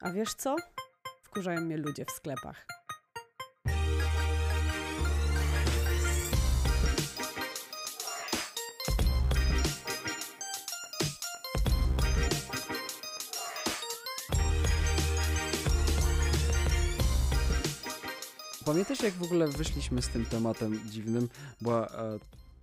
A wiesz co? Wkurzają mnie ludzie w sklepach. Pamiętasz, jak w ogóle wyszliśmy z tym tematem dziwnym? Była e,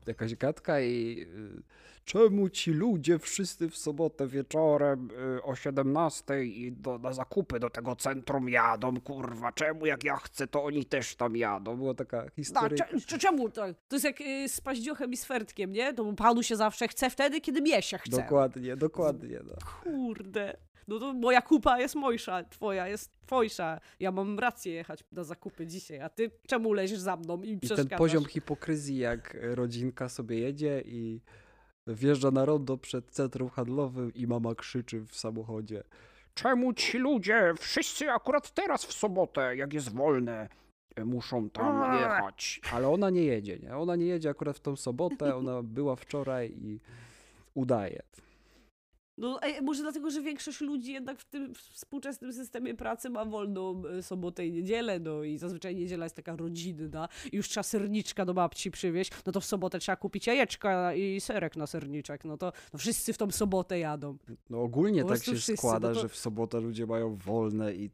jakaś gadka i e, czemu ci ludzie wszyscy w sobotę wieczorem e, o 17 i do, na zakupy do tego centrum jadą, kurwa, czemu jak ja chcę, to oni też tam jadą. Była taka historia. cze- cze- czemu to? To jest jak y, z paździochem i z fertkiem, nie? To panu się zawsze chce wtedy, kiedy mnie się chce. Dokładnie, dokładnie. No. Kurde. No to moja kupa jest mojsza, twoja jest twojsza. Ja mam rację jechać na zakupy dzisiaj, a ty czemu leziesz za mną i I przeszkadzasz? ten poziom hipokryzji, jak rodzinka sobie jedzie i wjeżdża na rondo przed centrum handlowym i mama krzyczy w samochodzie. Czemu ci ludzie, wszyscy akurat teraz w sobotę, jak jest wolne, muszą tam jechać? Ale ona nie jedzie, nie? Ona nie jedzie akurat w tą sobotę, ona była wczoraj i udaje. No, może dlatego, że większość ludzi jednak w tym współczesnym systemie pracy ma wolną e, sobotę i niedzielę, no i zazwyczaj niedziela jest taka rodzinna i już trzeba serniczka do babci przywieźć, no to w sobotę trzeba kupić jajeczka i serek na serniczek, no to no wszyscy w tą sobotę jadą. No ogólnie tak się wszyscy, składa, no to- że w sobotę ludzie mają wolne i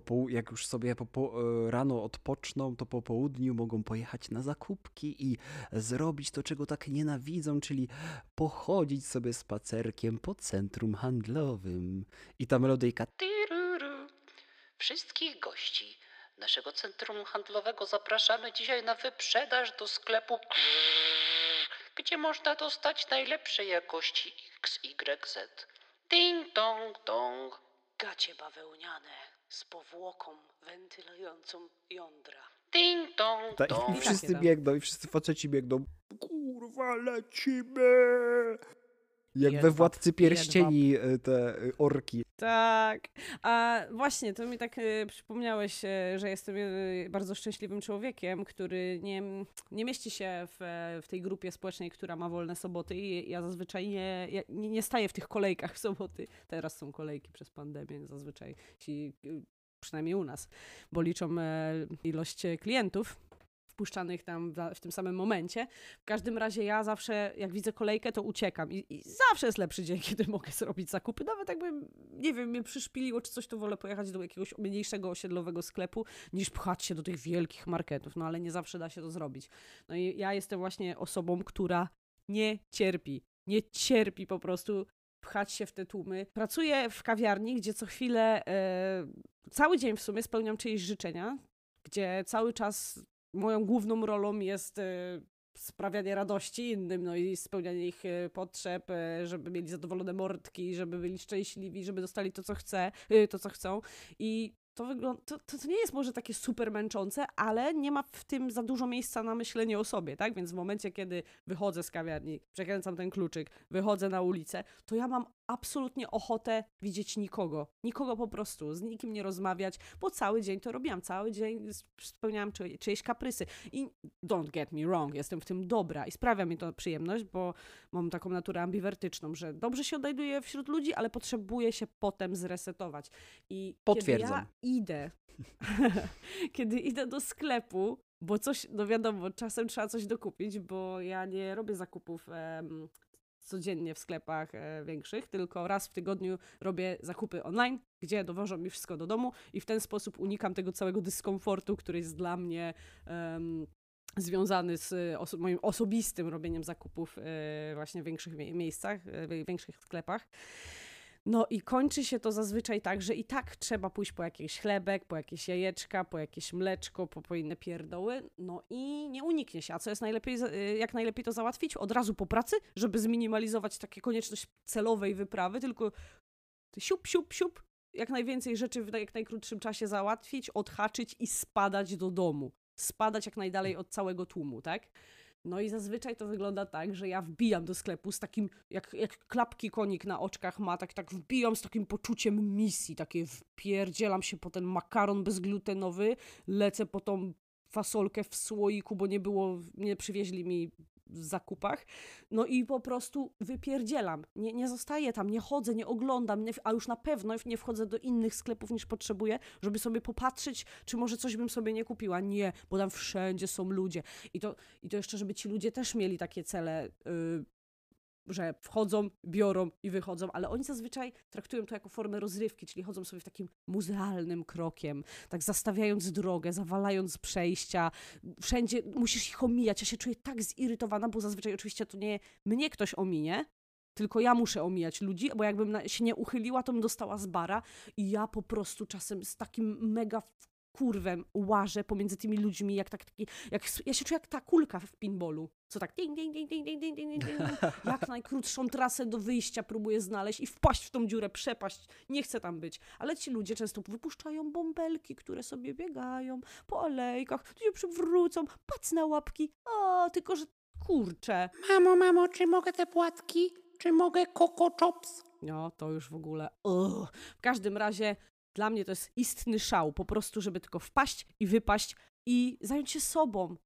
po jak już sobie po e, rano odpoczną, to po południu mogą pojechać na zakupki i zrobić to, czego tak nienawidzą, czyli pochodzić sobie spacerkiem po centrum handlowym. I ta melodyjka. Wszystkich gości naszego centrum handlowego zapraszamy dzisiaj na wyprzedaż do sklepu, gdzie można dostać najlepszej jakości XYZ. Ding dong dong. Gacie bawełniane z powłoką wentylującą jądra. Ding dong Ta, dong. I wszyscy tam. biegną, i wszyscy faceci biegną. Kurwa, lecimy! Jak we Władcy Pierścieni e, te e, orki. Tak. A właśnie, to mi tak e, przypomniałeś, że jestem bardzo szczęśliwym człowiekiem, który nie, nie mieści się w, w tej grupie społecznej, która ma wolne soboty i ja zazwyczaj nie, nie, nie staję w tych kolejkach w soboty. Teraz są kolejki przez pandemię zazwyczaj, ci, przynajmniej u nas, bo liczą ilość klientów wpuszczanych tam w, tym samym momencie. W każdym razie ja zawsze, jak widzę kolejkę, to uciekam. I, I zawsze jest lepszy dzień, kiedy mogę zrobić zakupy. Nawet jakby, nie wiem, mnie przyszpiliło czy coś, to wolę pojechać do jakiegoś mniejszego osiedlowego sklepu, niż pchać się do tych wielkich marketów. No ale nie zawsze da się to zrobić. No i ja jestem właśnie osobą, która nie cierpi. Nie cierpi po prostu pchać się w te tłumy. Pracuję w kawiarni, gdzie co chwilę, e, cały dzień w sumie spełniam czyjeś życzenia, gdzie cały czas moją główną rolą jest e, sprawianie radości innym, no i spełnianie ich e, potrzeb, e, żeby mieli zadowolone mordki, żeby byli szczęśliwi, żeby dostali to, co chce, to, co chcą. I to, wygląda, to to nie jest może takie super męczące, ale nie ma w tym za dużo miejsca na myślenie o sobie, tak? Więc w momencie, kiedy wychodzę z kawiarni, przekręcam ten kluczyk, wychodzę na ulicę, to ja mam absolutnie ochotę widzieć nikogo. Nikogo po prostu, z nikim nie rozmawiać, bo cały dzień to robiłam, cały dzień spełniałam czy, czyjeś kaprysy. I don't get me wrong, jestem w tym dobra i sprawia mi to przyjemność, bo mam taką naturę ambiwertyczną, że dobrze się odnajduję wśród ludzi, ale potrzebuję się potem zresetować. I Potwierdzam. kiedy ja idę, kiedy idę do sklepu, bo coś, no wiadomo, czasem trzeba coś dokupić, bo ja nie robię zakupów em, codziennie w sklepach e, większych, tylko raz w tygodniu robię zakupy online, gdzie dowożą mi wszystko do domu i w ten sposób unikam tego całego dyskomfortu, który jest dla mnie em, związany z oso- moim osobistym robieniem zakupów e, właśnie w większych mie- miejscach, e, w większych sklepach. No i kończy się to zazwyczaj tak, że i tak trzeba pójść po jakiś chlebek, po jakieś jajeczka, po jakieś mleczko, po, po inne pierdoły, no i nie uniknie się. A co jest najlepiej, y, jak najlepiej to załatwić? Od razu po pracy, żeby zminimalizować takie konieczność celowej wyprawy, tylko siup, siup, siup, jak najwięcej rzeczy w jak najkrótszym czasie załatwić, odhaczyć i spadać do domu. Spadać jak najdalej od całego tłumu, tak? No i zazwyczaj to wygląda tak, że ja wbijam do sklepu z takim, jak, jak klapki konik na oczkach ma, tak, tak wbijam z takim poczuciem misji, takie wpierdzielam się po ten makaron bezglutenowy, lecę po tą fasolkę w słoiku, bo nie było, nie przywieźli mi zakupach. No i po prostu wypierdzielam. Nie, nie zostaję tam, nie chodzę, nie oglądam, nie, a już na pewno nie wchodzę do innych sklepów niż potrzebuję, żeby sobie popatrzeć, czy może coś bym sobie nie kupiła. Nie, bo tam wszędzie są ludzie. I to, i to jeszcze, żeby ci ludzie też mieli takie cele. Yy, że wchodzą, biorą i wychodzą, ale oni zazwyczaj traktują to jako formę rozrywki, czyli chodzą sobie w takim muzealnym krokiem, tak zastawiając drogę, zawalając przejścia, wszędzie musisz ich omijać. Ja się czuję tak zirytowana, bo zazwyczaj oczywiście to nie mnie ktoś ominie, tylko ja muszę omijać ludzi, bo jakbym się nie uchyliła, to bym dostała z bara i ja po prostu czasem z takim mega kurwem łażę pomiędzy tymi ludźmi, jak tak taki, jak, ja się czuję jak ta kulka w pinballu, co tak ding, ding, ding, ding, ding, ding, ding, ding, jak najkrótszą trasę do wyjścia próbuję znaleźć i wpaść w tą dziurę, przepaść, nie chcę tam być. Ale ci ludzie często wypuszczają bąbelki, które sobie biegają po alejkach, tu się przywrócą, pac na łapki, o, tylko że kurczę. Mamo, mamo, czy mogę te płatki? Czy mogę Coco Chops? No, to już w ogóle. Ugh. W każdym razie dla mnie to jest istny szał, po prostu, żeby tylko wpaść i wypaść i zająć się sobą.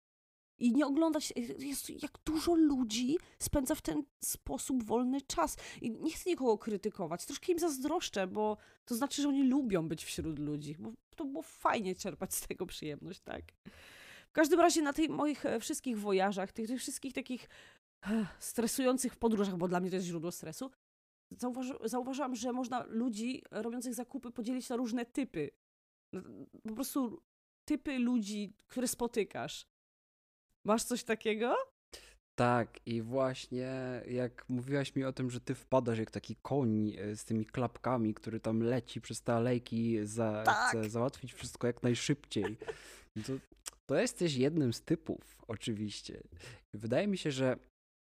I nie oglądać, jest, jak dużo ludzi spędza w ten sposób wolny czas. I nie chcę nikogo krytykować, troszkę im zazdroszczę, bo to znaczy, że oni lubią być wśród ludzi, bo to było fajnie czerpać z tego przyjemność, tak? W każdym razie na tych moich e, wszystkich wojażach, tych, tych wszystkich takich eh, stresujących podróżach, bo dla mnie to jest źródło stresu, zauważy, zauważyłam, że można ludzi robiących zakupy podzielić na różne typy. Po prostu typy ludzi, które spotykasz. Masz coś takiego? Tak, i właśnie jak mówiłaś mi o tym, że ty wpadasz jak taki koń e, z tymi klapkami, który tam leci przez te alejki, za, Tak. chce załatwić wszystko jak najszybciej. No To, to jesteś jednym z typów, oczywiście. Wydaje mi się, że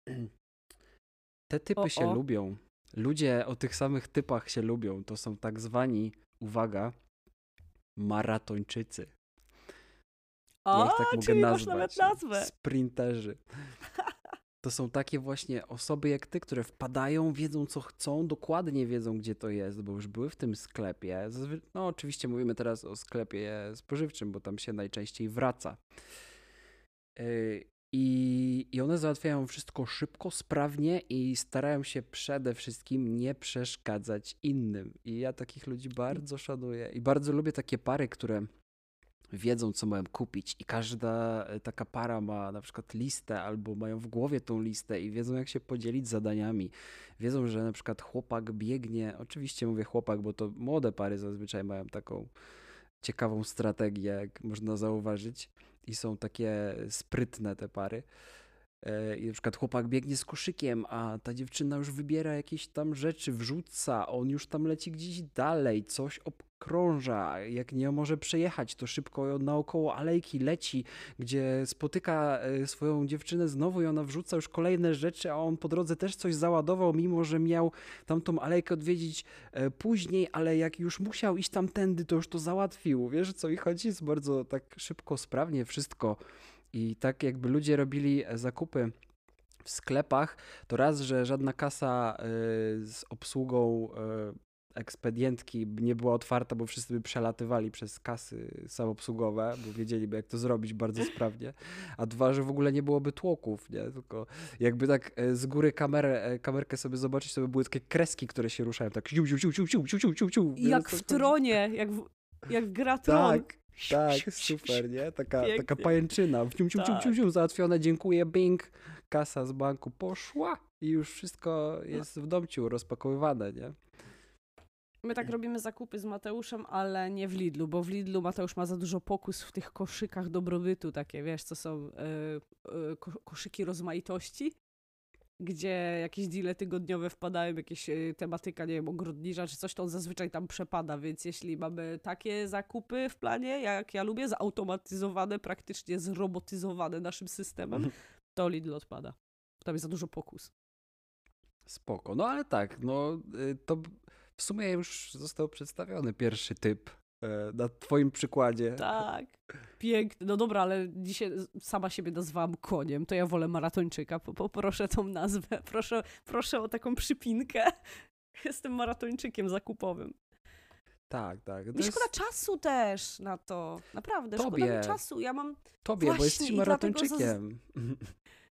te typy O, się o. lubią. Ludzie o tych samych typach się lubią. To są tak zwani, uwaga, maratończycy. Ja O, ich tak mogę czyli nazwać. masz nawet nazwę. Sprinterzy. To są takie właśnie osoby jak ty, które wpadają, wiedzą co chcą, dokładnie wiedzą gdzie to jest, bo już były w tym sklepie. No oczywiście mówimy teraz o sklepie spożywczym, bo tam się najczęściej wraca. Yy, I, I one załatwiają wszystko szybko, sprawnie i starają się przede wszystkim nie przeszkadzać innym. I ja takich ludzi bardzo szanuję. I bardzo lubię takie pary, które wiedzą, co mają kupić, i każda e, taka para ma na przykład listę, albo mają w głowie tą listę i wiedzą, jak się podzielić zadaniami. Wiedzą, że na przykład chłopak biegnie, oczywiście mówię chłopak, bo to młode pary zazwyczaj mają taką ciekawą strategię, jak można zauważyć, i są takie sprytne te pary. E, I na przykład chłopak biegnie z koszykiem, a ta dziewczyna już wybiera jakieś tam rzeczy, wrzuca, on już tam leci gdzieś dalej, coś obkrąża. Jak nie może przejechać, to szybko naokoło alejki leci, gdzie spotyka e, swoją dziewczynę znowu i ona wrzuca już kolejne rzeczy, a on po drodze też coś załadował, mimo że miał tamtą alejkę odwiedzić e, później, ale jak już musiał iść tamtędy, to już to załatwił. Wiesz, co mi chodzi? Jest bardzo tak szybko, sprawnie wszystko. I tak jakby ludzie robili e, zakupy w sklepach, to raz, że żadna kasa y, z obsługą y, ekspedientki nie była otwarta, bo wszyscy by przelatywali przez kasy samoobsługowe, bo wiedzieliby jak to zrobić bardzo sprawnie. A dwa, że w ogóle nie byłoby tłoków, nie? Tylko jakby tak e, z góry kamerę, e, kamerkę sobie zobaczyć, to by były takie kreski, które się ruszają, tak ciu, ciu, ciu, ciu, ciu, ciu, ciu, ciu, ciu. Jak w chodzi? tronie, jak, w, jak gra tron. Tak, tak, super, nie? Taka, taka pajęczyna. Cium, cium, Tak. cium, cium, załatwione, dziękuję, bing. Kasa z banku poszła i już wszystko jest w domciu rozpakowywane, nie? My tak robimy zakupy z Mateuszem, ale nie w Lidlu, bo w Lidlu Mateusz ma za dużo pokus w tych koszykach dobrobytu, takie wiesz, co są e, ko koszyki rozmaitości, gdzie jakieś deale tygodniowe wpadają, jakieś e, tematyka, nie wiem, ogrodnicza czy coś, to on zazwyczaj tam przepada, więc jeśli mamy takie zakupy w planie, jak ja lubię, zautomatyzowane, praktycznie zrobotyzowane naszym systemem, to Lidl odpada. Tam jest za dużo pokus. Spoko. No ale tak, no y, to w sumie już został przedstawiony pierwszy typ na twoim przykładzie. Tak. Piękny. No dobra, ale dzisiaj sama siebie nazwałam koniem, to ja wolę maratończyka. Po- Poproszę tą nazwę. Proszę, proszę o taką przypinkę. Jestem maratończykiem zakupowym. Tak, tak. To Mi jest szkoda czasu też na to. Naprawdę, szkoda Tobie. mi czasu. Ja mam... tobie, bo właśnie jesteś i dlatego maratończykiem.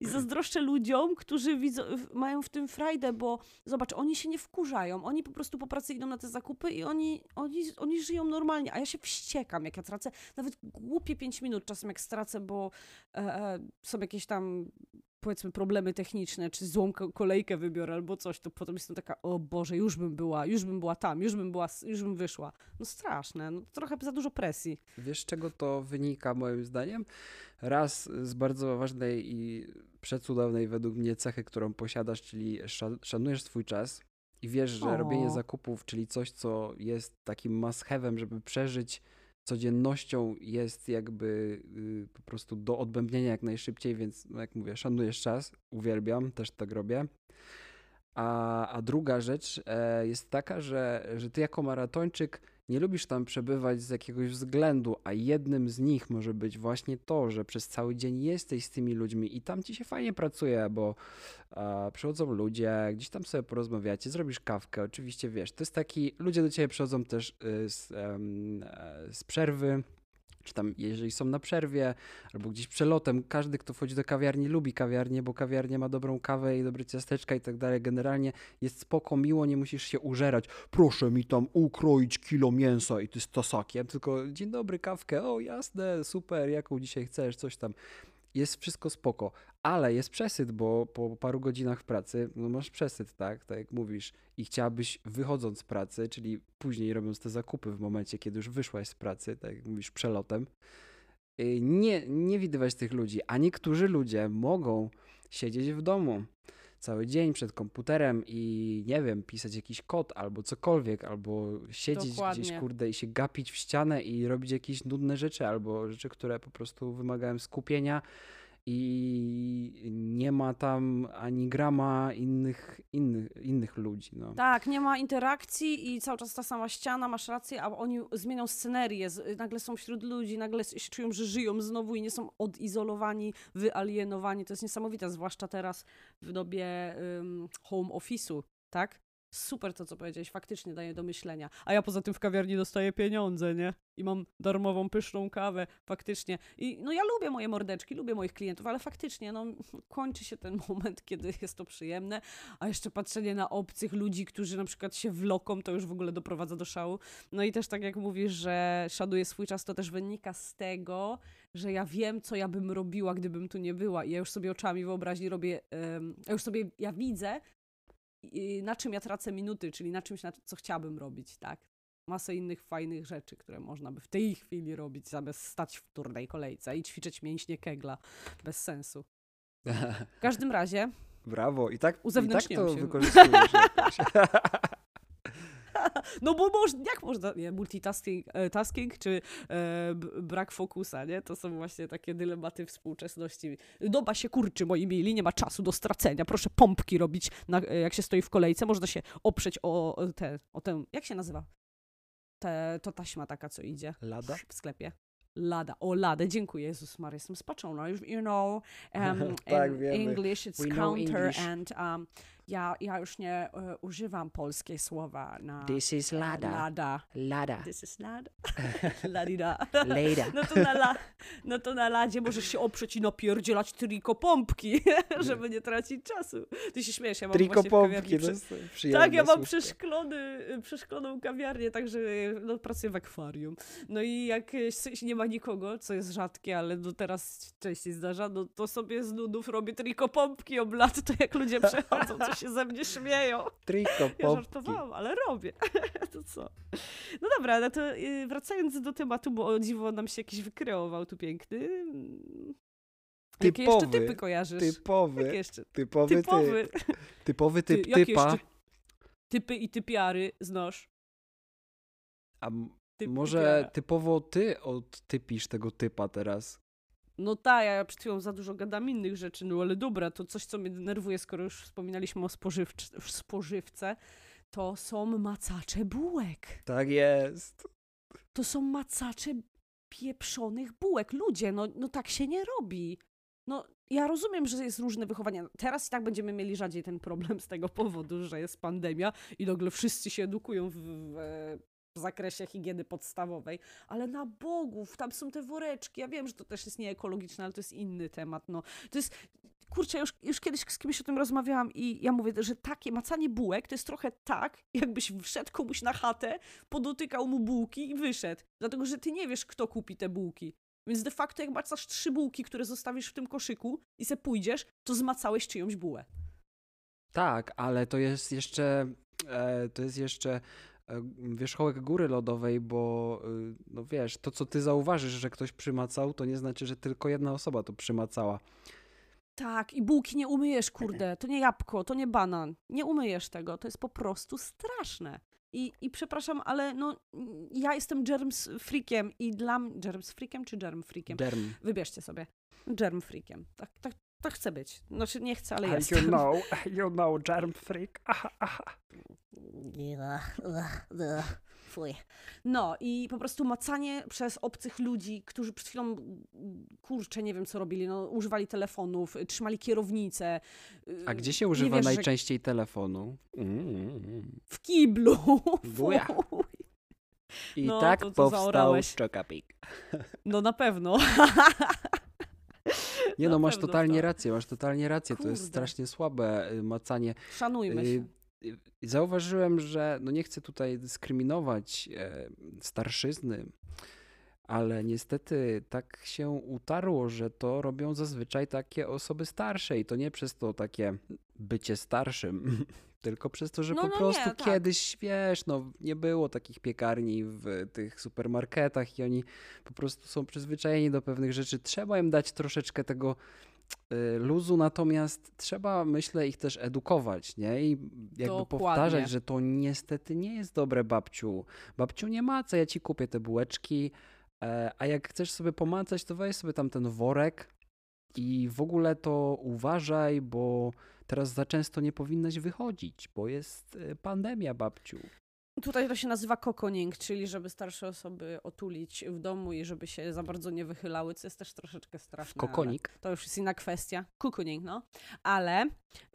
I zazdroszczę ludziom, którzy widzą, mają w tym frajdę, bo zobacz, oni się nie wkurzają. Oni po prostu po pracy idą na te zakupy i oni, oni, oni żyją normalnie, a ja się wściekam, jak ja tracę nawet głupie 5 minut czasem, jak stracę, bo e, e, są jakieś tam powiedzmy problemy techniczne, czy złą ko- kolejkę wybiorę albo coś, to potem jestem taka, o Boże, już bym była, już bym była tam, już bym była, już bym wyszła. No straszne, no trochę za dużo presji. Wiesz, z czego to wynika moim zdaniem? Raz z bardzo ważnej i przecudownej według mnie cechy, którą posiadasz, czyli sza- szanujesz swój czas i wiesz, że O. robienie zakupów, czyli coś, co jest takim must żeby przeżyć codziennością, jest jakby y, po prostu do odbębnienia jak najszybciej, więc no jak mówię, szanujesz czas, uwielbiam, też tak robię. A, a druga rzecz e, jest taka, że, że ty jako maratończyk nie lubisz tam przebywać z jakiegoś względu, a jednym z nich może być właśnie to, że przez cały dzień jesteś z tymi ludźmi i tam ci się fajnie pracuje, bo a, przychodzą ludzie, gdzieś tam sobie porozmawiacie, zrobisz kawkę, oczywiście wiesz, to jest taki, ludzie do ciebie przychodzą też y, z, e, z przerwy, czy tam jeżeli są na przerwie, albo gdzieś przelotem, każdy, kto wchodzi do kawiarni, lubi kawiarnię, bo kawiarnia ma dobrą kawę i dobre ciasteczka i tak dalej. Generalnie jest spoko, miło, nie musisz się użerać. Proszę mi tam ukroić kilo mięsa i ty z tasakiem, tylko dzień dobry, kawkę, o jasne, super, jaką dzisiaj chcesz, coś tam. Jest wszystko spoko, ale jest przesyt, bo po paru godzinach pracy, no masz przesyt, tak, tak jak mówisz, i chciałabyś wychodząc z pracy, czyli później robiąc te zakupy w momencie, kiedy już wyszłaś z pracy, tak jak mówisz, przelotem, y, nie, nie widywać tych ludzi, a niektórzy ludzie mogą siedzieć w domu cały dzień przed komputerem i nie wiem, pisać jakiś kod albo cokolwiek, albo siedzieć gdzieś, Dokładnie. kurde, i się gapić w ścianę i robić jakieś nudne rzeczy, albo rzeczy, które po prostu wymagają skupienia i nie ma tam ani grama innych, innych, innych ludzi, no. Tak, nie ma interakcji i cały czas ta sama ściana, masz rację, a oni zmienią scenerię, nagle są wśród ludzi, nagle się czują, że żyją znowu i nie są odizolowani, wyalienowani. To jest niesamowite, zwłaszcza teraz w dobie ym, home office'u, tak? Super to, co powiedziałeś, faktycznie daje do myślenia. A ja poza tym w kawiarni dostaję pieniądze, nie? I mam darmową, pyszną kawę, faktycznie. I no ja lubię moje mordeczki, lubię moich klientów, ale faktycznie, no kończy się ten moment, kiedy jest to przyjemne, a jeszcze patrzenie na obcych ludzi, którzy na przykład się wloką, to już w ogóle doprowadza do szału. No i też tak jak mówisz, że szanuję swój czas, to też wynika z tego, że ja wiem, co ja bym robiła, gdybym tu nie była i ja już sobie oczami wyobraźni robię, em, ja już sobie, ja widzę, na czym ja tracę minuty, czyli na czymś, na co chciałabym robić, tak? Masę innych fajnych rzeczy, które można by w tej chwili robić, zamiast stać w turnej kolejce i ćwiczyć mięśnie kegla bez sensu. W każdym razie, Brawo, i tak, i tak to się. wykorzystujesz. No bo moż, jak można, nie, multitasking e, tasking, czy e, brak fokusa, nie? To są właśnie takie dylematy współczesności. Doba się kurczy, moi mili, nie ma czasu do stracenia. Proszę pompki robić, na, e, jak się stoi w kolejce. Można się oprzeć o o te, o tę, jak się nazywa? Te, to taśma taka, co idzie Lada? w sklepie. Lada. O, ladę. Dziękuję, Jezus Maria. Jestem spaczona. You know, um, Tak. English it's We counter English. and um, ja, ja już nie e, używam polskie słowa na This is e, lada. lada. Lada. This is lada. Ladida. Lada. No to, na la, no to na ladzie możesz się oprzeć i napierdzielać triko pompki, żeby nie tracić czasu. Ty się śmiejesz, ja mam właśnie w przy- przyjemne tak, ja mam przeszklony, przeszkloną kawiarnię, także no, pracuję w akwarium. No i jak nie ma nikogo, co jest rzadkie, ale no teraz częściej zdarza, no to sobie z nudów robię tylko pompki oblate, to jak ludzie przechodzą, to się ze mnie śmieją. Triko Ja żartowałam, ale robię. to co? No dobra, no to y, wracając do tematu, bo o dziwo nam się jakiś wykreował tu piękny. Mm. Jakie jeszcze Typowy, typy kojarzysz? Jakie Typowy, jeszcze? typowy, Typowy. typ. Typowy Ty, typ jakie typa. jeszcze typy i typiary znasz? A Typ, może typowo ty odtypisz tego typa teraz? No tak, ja przed chwilą za dużo gadam innych rzeczy, no ale dobra, to coś, co mnie denerwuje, skoro już wspominaliśmy o spożywce, to są macacze bułek. Tak jest. To są macacze pieprzonych bułek. Ludzie, no, no tak się nie robi. No, ja rozumiem, że jest różne wychowanie. Teraz i tak będziemy mieli rzadziej ten problem z tego powodu, że jest pandemia i nagle wszyscy się edukują w, w, w zakresie higieny podstawowej. Ale na bogów, tam są te woreczki. Ja wiem, że to też jest nieekologiczne, ale to jest inny temat. No. To jest kurczę, już, już kiedyś z kimś o tym rozmawiałam i ja mówię, że takie macanie bułek to jest trochę tak, jakbyś wszedł komuś na chatę, podotykał mu bułki i wyszedł. Dlatego, że ty nie wiesz, kto kupi te bułki. Więc de facto, jak macasz trzy bułki, które zostawisz w tym koszyku i se pójdziesz, to zmacałeś czyjąś bułę. Tak, ale to jest jeszcze, e, to jest jeszcze wierzchołek góry lodowej, bo y, no wiesz, to co ty zauważysz, że ktoś przymacał, to nie znaczy, że tylko jedna osoba to przymacała. Tak, i bułki nie umyjesz, kurde. To nie jabłko, to nie banan. Nie umyjesz tego. To jest po prostu straszne. I, i przepraszam, ale no, ja jestem germs freakiem i dla mnie... Germs freakiem czy germ freakiem? Derm. Wybierzcie sobie. Germ freakiem. Tak, tak, tak chcę być. Znaczy nie chcę, ale You jestem. know, you know, germ freak. Aha, aha. Fuj. No i po prostu macanie przez obcych ludzi, którzy przed chwilą, kurczę, nie wiem co robili, no, używali telefonów, y, trzymali kierownicę. y, A gdzie się nie używa wiesz, że najczęściej telefonu? Mm. W kiblu. Buja. Fuj. I No, tak to co powstał. Czokapik. No na pewno. Nie no, masz totalnie to. rację, masz totalnie rację. To jest Kurde. strasznie słabe y, macanie. Szanujmy Y, się. y, Zauważyłem, że no nie chcę tutaj dyskryminować e, starszyzny, ale niestety tak się utarło, że to robią zazwyczaj takie osoby starsze i to nie przez to takie bycie starszym, tylko przez to, że No, po no nie, prostu tak. kiedyś, wiesz, no nie było takich piekarni w tych supermarketach i oni po prostu są przyzwyczajeni do pewnych rzeczy. Trzeba im dać troszeczkę tego y, luzu, natomiast trzeba, myślę, ich też edukować, nie? I jakby Dokładnie. powtarzać, że to niestety nie jest dobre, babciu. Babciu nie maca, ja ci kupię te bułeczki, e, a jak chcesz sobie pomacać, to weź sobie tam ten worek i w ogóle to uważaj, bo teraz za często nie powinnaś wychodzić, bo jest e, pandemia, babciu. Tutaj to się nazywa kokoning, czyli żeby starsze osoby otulić w domu i żeby się za bardzo nie wychylały, co jest też troszeczkę straszne. Kokonik. To już jest inna kwestia. Cocooning, no. Ale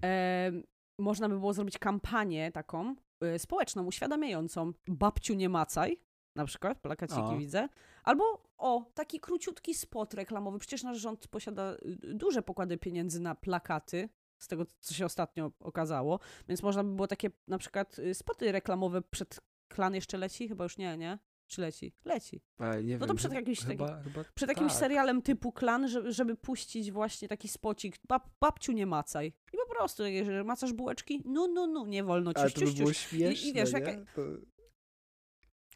e, można by było zrobić kampanię taką e, społeczną, uświadamiającą. Babciu nie macaj, na przykład, plakaciki O. widzę. Albo o, taki króciutki spot reklamowy. Przecież nasz rząd posiada y, duże pokłady pieniędzy na plakaty, z tego, co się ostatnio okazało. Więc można by było takie na przykład y, spoty reklamowe przed klan jeszcze leci? Chyba już nie, nie? Czy leci? Leci. E, No to wiem, przed chyba- jakimś takim- chyba, chyba Przed jakimś tak. serialem typu klan, żeby, żeby puścić właśnie taki spocik. Bab, babciu nie macaj. I po prostu, jeżeli macasz bułeczki, no, no, no, nie wolno Ale ciuś, to by było ciuś. śmieszne, wiesz, nie? jaka- To...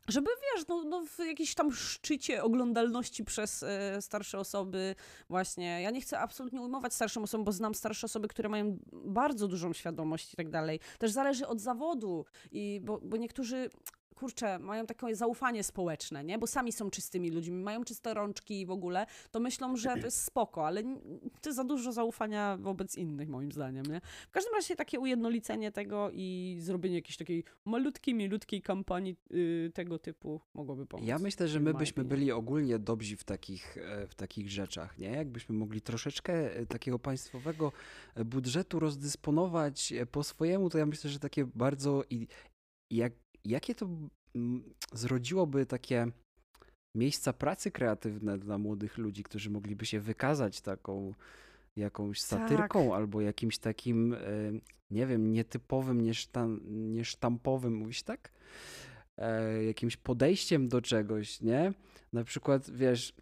Żeby, wiesz, no, no w jakimś tam szczycie oglądalności przez e, starsze osoby właśnie. Ja nie chcę absolutnie ujmować starszym osobom, bo znam starsze osoby, które mają bardzo dużą świadomość i tak dalej. Też zależy od zawodu, i bo, bo niektórzy kurczę, mają takie zaufanie społeczne, nie? Bo sami są czystymi ludźmi, mają czyste rączki i w ogóle, to myślą, że to jest spoko, ale to jest za dużo zaufania wobec innych, moim zdaniem, nie? W każdym razie takie ujednolicenie tego i zrobienie jakiejś takiej malutkiej, milutkiej kampanii y, tego typu mogłoby pomóc. Ja myślę, że my my byśmy byli ogólnie dobrzy w takich, e, w takich rzeczach, nie? Jakbyśmy mogli troszeczkę e, takiego państwowego e, budżetu rozdysponować po swojemu, to ja myślę, że takie bardzo... I jak, jakie to mm, zrodziłoby takie miejsca pracy kreatywne dla młodych ludzi, którzy mogliby się wykazać taką jakąś satyrką albo jakimś takim, e, nie wiem, nietypowym, niesztam, niesztampowym, mówisz tak? E, jakimś podejściem do czegoś, nie? Na przykład, wiesz,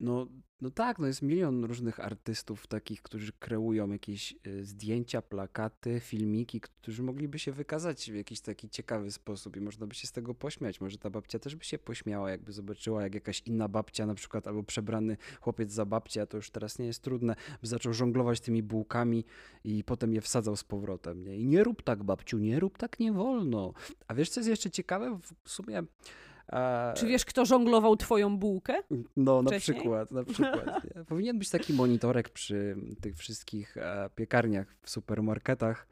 no, no tak, no jest milion różnych artystów takich, którzy kreują jakieś e, zdjęcia, plakaty, filmiki, którzy mogliby się wykazać w jakiś taki ciekawy sposób i można by się z tego pośmiać. Może ta babcia też by się pośmiała, jakby zobaczyła, jak jakaś inna babcia na przykład, albo przebrany chłopiec za babcię, a to już teraz nie jest trudne, by zaczął żonglować tymi bułkami i potem je wsadzał z powrotem, nie? I nie rób tak, babciu, nie rób tak, nie wolno. A wiesz, co jest jeszcze ciekawe? W sumie... e, Czy wiesz, kto żonglował twoją bułkę? no, na wcześniej? przykład, na przykład. Nie? Powinien być taki monitorek przy tych wszystkich e, piekarniach w supermarketach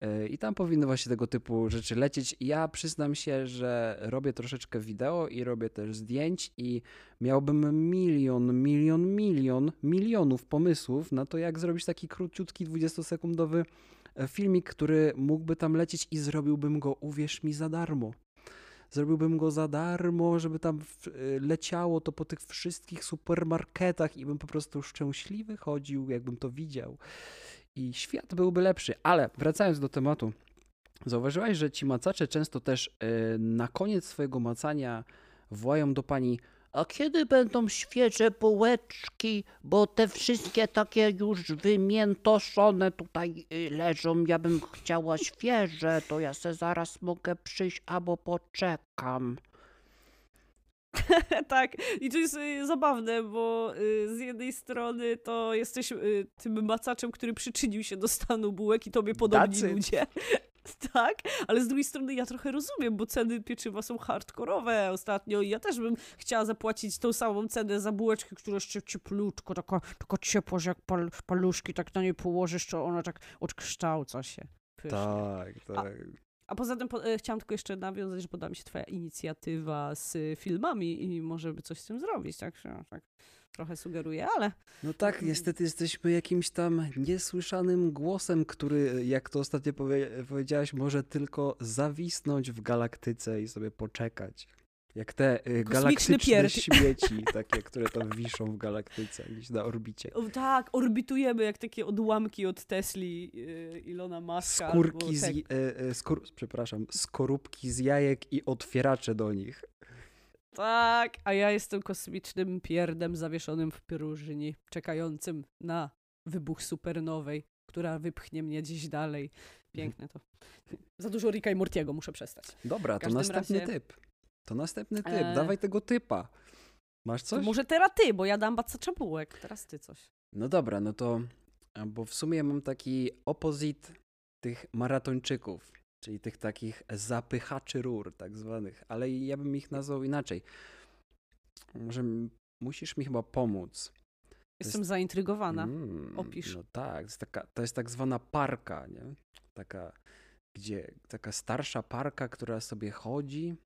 e, i tam powinny właśnie tego typu rzeczy lecieć. Ja przyznam się, że robię troszeczkę wideo i robię też zdjęć i miałbym milion, milion, milion, milionów pomysłów na to, jak zrobić taki króciutki, 20-sekundowy e, filmik, który mógłby tam lecieć i zrobiłbym go, uwierz mi, za darmo. Zrobiłbym go za darmo, żeby tam y, leciało to po tych wszystkich supermarketach i bym po prostu szczęśliwy chodził, jakbym to widział. I świat byłby lepszy. Ale wracając do tematu, zauważyłaś, że ci macacze często też y, na koniec swojego macania wołają do pani A kiedy będą świeże bułeczki, bo te wszystkie takie już wymiętoszone tutaj y, leżą. Ja bym chciała świeże, to ja se zaraz mogę przyjść albo poczekam. tak, i to jest y, zabawne, bo y, z jednej strony to jesteś y, tym macaczem, który przyczynił się do stanu bułek i tobie podobni Tacy. ludzie. Tak, ale z drugiej strony ja trochę rozumiem, bo ceny pieczywa są hardkorowe ostatnio i ja też bym chciała zapłacić tą samą cenę za bułeczkę, która jeszcze cieplutko, taka, taka ciepła, że jak pal, paluszki tak na niej położysz, to ona tak odkształca się. Pysznie. tak, tak. A poza tym po, e, chciałam tylko jeszcze nawiązać, że podoba mi się twoja inicjatywa z y, filmami i może by coś z tym zrobić, tak, tak trochę sugeruję, ale No tak, niestety jesteśmy jakimś tam niesłyszanym głosem, który, jak to ostatnio powie powiedziałaś, może tylko zawisnąć w galaktyce i sobie poczekać. Jak te y, galaktyczne śmieci, takie, które tam wiszą w galaktyce, gdzieś na orbicie. o, tak, orbitujemy jak takie odłamki od Tesli y, Ilona Muska. Skórki z, e, e, skór, przepraszam, skorupki z jajek i otwieracze do nich. tak, a ja jestem kosmicznym pierdem zawieszonym w próżni, czekającym na wybuch supernowej, która wypchnie mnie gdzieś dalej. Piękne to. Za dużo Ricka i Mortiego, muszę przestać. Dobra, to następny razie- typ. To następny typ, E, dawaj tego typa. Masz To coś? może teraz ty, bo ja dam bacacza bułek, teraz ty coś. No dobra, no to, a, bo w sumie mam taki opozit tych maratończyków, czyli tych takich zapychaczy rur tak zwanych, ale ja bym ich nazwał inaczej. Może musisz mi chyba pomóc. Jestem zaintrygowana. Mm, Opisz. No tak, to jest, taka, to jest tak zwana parka, nie? Taka, gdzie, taka starsza parka, która sobie chodzi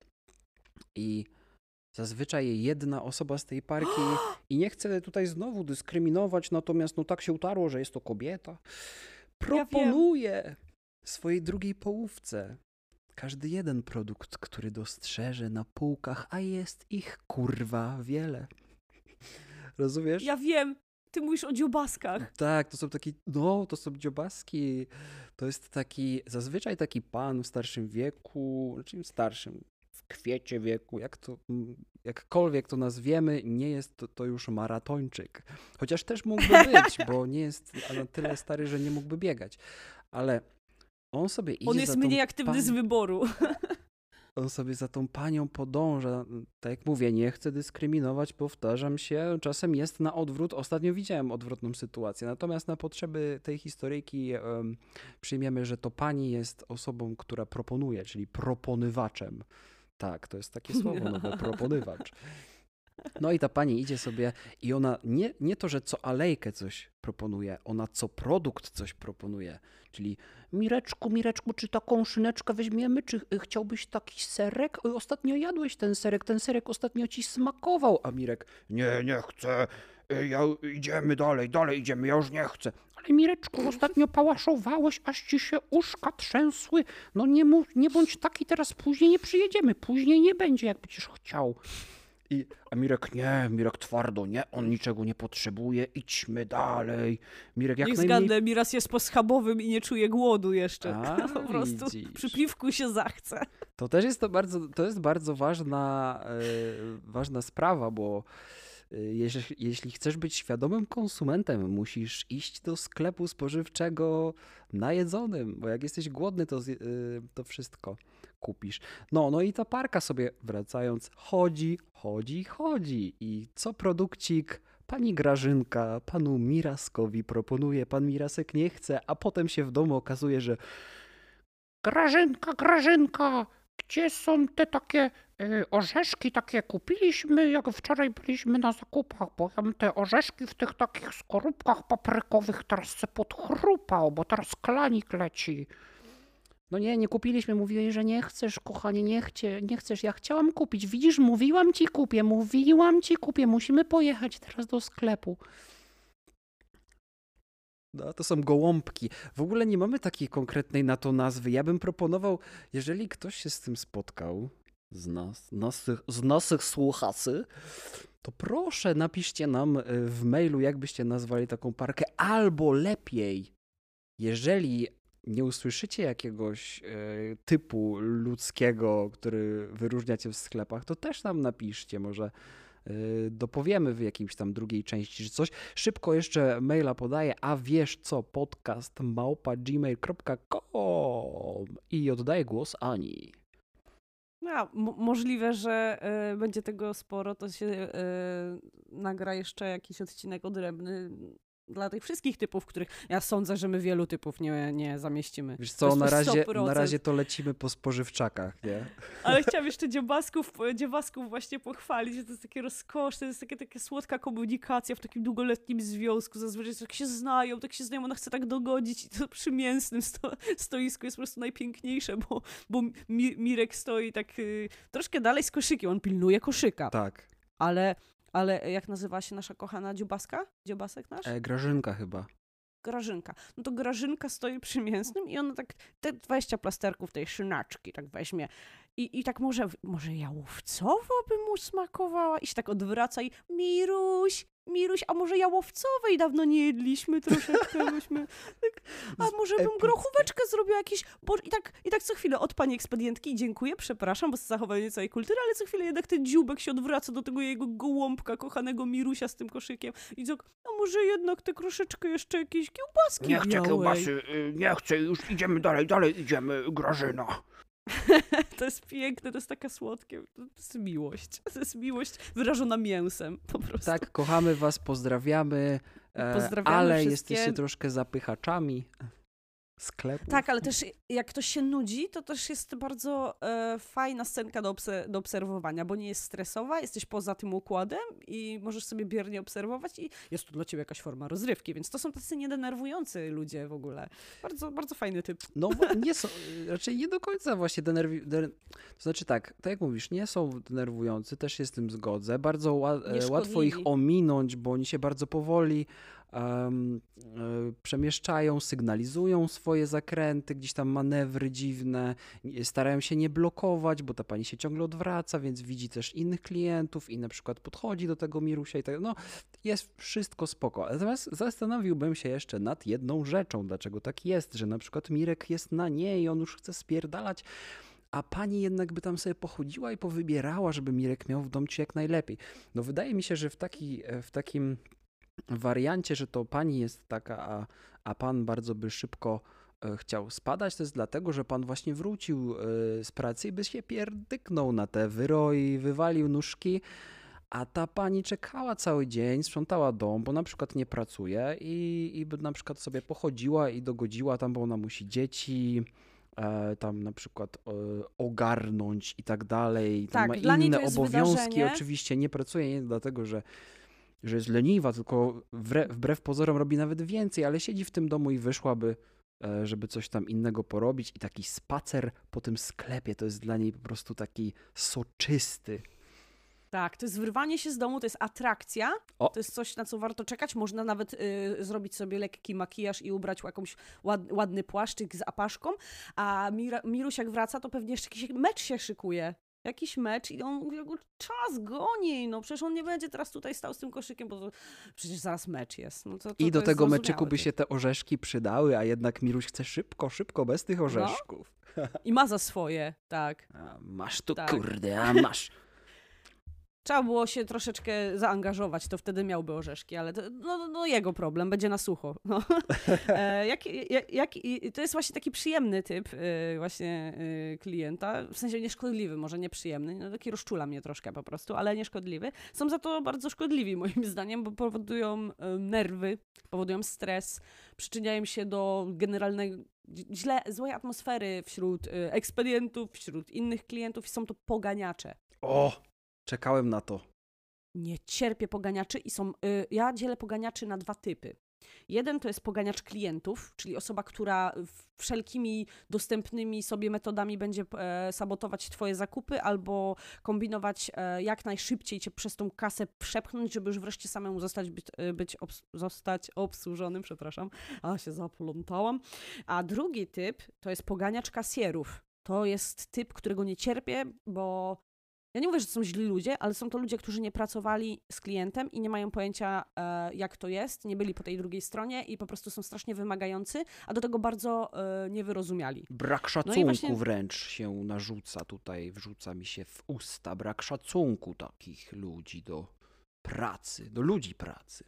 i zazwyczaj jedna osoba z tej parki i nie chcę tutaj znowu dyskryminować, natomiast no tak się utarło, że jest to kobieta. Proponuje swojej drugiej połówce każdy jeden produkt, który dostrzeże na półkach, a jest ich kurwa wiele. Rozumiesz? Ja wiem, ty mówisz o dziobaskach. Tak, to są takie, no, to są dziobaski. To jest taki, zazwyczaj taki pan w starszym wieku, znaczy w starszym, w kwiecie wieku, jak to, jakkolwiek to nazwiemy, nie jest to, to już maratończyk. Chociaż też mógłby być, bo nie jest na tyle stary, że nie mógłby biegać. Ale on sobie idzie On jest mniej aktywny z pan- wyboru. on sobie za tą panią podąża. Tak jak mówię, nie chcę dyskryminować, powtarzam się, czasem jest na odwrót. Ostatnio widziałem odwrotną sytuację. Natomiast na potrzeby tej historyjki em, przyjmiemy, że to pani jest osobą, która proponuje, czyli proponywaczem. Tak, to jest takie słowo nowe, proponywacz. No i ta pani idzie sobie i ona nie, nie to, że co alejkę coś proponuje, ona co produkt coś proponuje. Czyli Mireczku, Mireczku, czy taką szyneczkę weźmiemy? Czy y, chciałbyś taki serek? Y, Ostatnio jadłeś ten serek, ten serek ostatnio ci smakował. a Mirek, Nie, nie chcę. Y, Ja, idziemy dalej, dalej idziemy, ja już nie chcę. Ale Mireczku, ostatnio pałaszowałeś, aż ci się uszka trzęsły. No nie, mów, nie bądź taki, teraz później nie przyjedziemy. Później nie będzie, jak będziesz chciał. I, A Mirek, nie, Mirek twardo, nie, on niczego nie potrzebuje, idźmy dalej. Mirek jak Niech najmniej... zgadnę, Miras jest po schabowym i nie czuje głodu jeszcze. A, po prostu widzisz. przy piwku się zachce. To też jest to bardzo, to jest bardzo ważna, e, ważna sprawa, bo e, jeśli, chcesz być świadomym konsumentem, musisz iść do sklepu spożywczego najedzonym, bo jak jesteś głodny, to, e, to wszystko kupisz. No, no i ta parka sobie wracając, chodzi, chodzi, chodzi. I co produkcik pani Grażynka panu Miraskowi proponuje, pan Mirasek nie chce, a potem się w domu okazuje, że Grażynka, Grażynka, gdzie są te takie y, orzeszki takie kupiliśmy, jak wczoraj byliśmy na zakupach, bo ja bym te orzeszki w tych takich skorupkach paprykowych teraz se podchrupał, bo teraz klanik leci. No nie, nie kupiliśmy, mówiłeś, że nie chcesz, kochanie, nie, chcie, nie chcesz, ja chciałam kupić, widzisz, mówiłam ci kupię, mówiłam ci kupię, musimy pojechać teraz do sklepu. No, to są gołąbki. W ogóle nie mamy takiej konkretnej na to nazwy. Ja bym proponował, jeżeli ktoś się z tym spotkał z nas, naszych, z naszych słuchaczy, to proszę napiszcie nam e, w mailu, jak byście nazwali taką parkę, albo lepiej, jeżeli nie usłyszycie jakiegoś e, typu ludzkiego, który wyróżnia cię w sklepach, to też nam napiszcie, może e, dopowiemy w jakimś tam drugiej części, czy coś. Szybko jeszcze maila podaję, a wiesz co, podcast małpa gmail.com i oddaję głos Ani. No, mo- możliwe, że e, będzie tego sporo, to się e, nagra jeszcze jakiś odcinek odrębny dla tych wszystkich typów, których ja sądzę, że my wielu typów nie, nie zamieścimy. Wiesz co, na razie, 100%. na razie to lecimy po spożywczakach, nie? Ale chciałam jeszcze dziobasków, dziobasków właśnie pochwalić, że to jest takie rozkoszne, to jest takie, taka słodka komunikacja w takim długoletnim związku. Zazwyczaj tak się znają, tak się znają, ona chce tak dogodzić i to przy mięsnym sto, stoisku jest po prostu najpiękniejsze, bo, bo Mi, Mirek stoi tak y, troszkę dalej z koszykiem, on pilnuje koszyka, Tak. ale, ale jak nazywa się nasza kochana dziobaska? Dziobasek nasz? E, Grażynka chyba. Grażynka. No to Grażynka stoi przy mięsnym i ona tak te 20 plasterków tej szynaczki tak weźmie i, i tak może, może jałowcowo by mu smakowała i się tak odwraca i Miruś, Miruś, a może jałowcowej dawno nie jedliśmy troszeczkę, byśmy tak, a może bym grochóweczkę zrobiła jakieś, bo i tak, i tak co chwilę od pani ekspedientki dziękuję, przepraszam, bo za zachowanie całej kultury, ale co chwilę jednak ten dzióbek się odwraca do tego jego gołąbka, kochanego Mirusia z tym koszykiem i tak, a może jednak te troszeczkę jeszcze jakieś kiełbaski Nie chcę kiełbasy, y, nie chcę, już idziemy dalej, dalej idziemy, Grażyna. To jest piękne, to jest taka słodkie. To jest miłość. To jest miłość wyrażona mięsem po prostu. Tak, kochamy was, pozdrawiamy, e, Pozdrawiamy ale wszystkie. jesteście troszkę zapychaczami sklepu. Tak, ale też jak ktoś się nudzi, to też jest bardzo e, fajna scenka do, obse- do obserwowania, bo nie jest stresowa, jesteś poza tym układem i możesz sobie biernie obserwować i jest tu dla ciebie jakaś forma rozrywki, więc to są tacy niedenerwujący ludzie w ogóle. Bardzo, bardzo fajny typ. No nie są, raczej nie do końca właśnie denerwi... Der... To znaczy tak, tak jak mówisz, nie są denerwujący, też się z tym zgodzę. Bardzo ła... e, łatwo ich ominąć, bo oni się bardzo powoli przemieszczają, sygnalizują swoje zakręty, gdzieś tam manewry dziwne, starają się nie blokować, bo ta pani się ciągle odwraca, więc widzi też innych klientów i na przykład podchodzi do tego Mirusia i tak, no jest wszystko spoko. Natomiast zastanowiłbym się jeszcze nad jedną rzeczą, dlaczego tak jest, że na przykład Mirek jest na niej on już chce spierdalać, a pani jednak by tam sobie pochodziła i powybierała, żeby Mirek miał w domciu jak najlepiej. No wydaje mi się, że w, taki, w takim wariancie, że to pani jest taka, a, a pan bardzo by szybko e, chciał spadać, to jest dlatego, że pan właśnie wrócił e, z pracy i by się pierdyknął na te wyroi, wywalił nóżki, a ta pani czekała cały dzień, sprzątała dom, bo na przykład nie pracuje i, i by na przykład sobie pochodziła i dogodziła tam, bo ona musi dzieci e, tam na przykład ogarnąć i tak dalej. Tam Tak, ma inne obowiązki. wydarzenie. Oczywiście nie pracuje nie dlatego, że, że jest leniwa, tylko wbrew pozorom robi nawet więcej, ale siedzi w tym domu i wyszłaby, e, żeby coś tam innego porobić. I taki spacer po tym sklepie to jest dla niej po prostu taki soczysty. Tak, to jest wyrwanie się z domu, to jest atrakcja, O. to jest coś, na co warto czekać. Można nawet y, zrobić sobie lekki makijaż i ubrać jakąś ład, ładny płaszczyk z apaszką, a Mira, Miruś jak wraca, to pewnie jeszcze jakiś mecz się szykuje. Jakiś mecz i on jego czas goni, no przecież on nie będzie teraz tutaj stał z tym koszykiem, bo to, przecież zaraz mecz jest. No to, to, I do tego meczyku by się te orzeszki przydały, a jednak Miruś chce szybko, szybko, bez No. tych orzeszków. I ma za swoje, tak. A, masz tu, Tak. kurde, a masz. Trzeba było się troszeczkę zaangażować, to wtedy miałby orzeszki, ale to, no, no jego problem, będzie na sucho. No. E, jak, jak, jak, to jest właśnie taki przyjemny typ e, właśnie e, klienta, w sensie nieszkodliwy, może nieprzyjemny, no taki rozczula mnie troszkę po prostu, ale nieszkodliwy. Są za to bardzo szkodliwi moim zdaniem, bo powodują e, nerwy, powodują stres, przyczyniają się do generalnej źle, złej atmosfery wśród ekspedientów, wśród innych klientów i są to poganiacze. O, czekałem na to. Nie cierpię poganiaczy i są. Y, ja dzielę poganiaczy na dwa typy. Jeden to jest poganiacz klientów, czyli osoba, która wszelkimi dostępnymi sobie metodami będzie e, sabotować Twoje zakupy albo kombinować e, jak najszybciej Cię przez tą kasę przepchnąć, żeby już wreszcie samemu zostać, być, e, być obs- zostać obsłużonym, przepraszam, a się zaplątałam. A drugi typ to jest poganiacz kasjerów. to jest typ, którego nie cierpię, bo ja nie mówię, że to są źli ludzie, ale są to ludzie, którzy nie pracowali z klientem i nie mają pojęcia, e, jak to jest, nie byli po tej drugiej stronie i po prostu są strasznie wymagający, a do tego bardzo e, niewyrozumiali. Brak szacunku No właśnie- wręcz się narzuca tutaj, wrzuca mi się w usta. Brak szacunku takich ludzi do pracy, do ludzi pracy.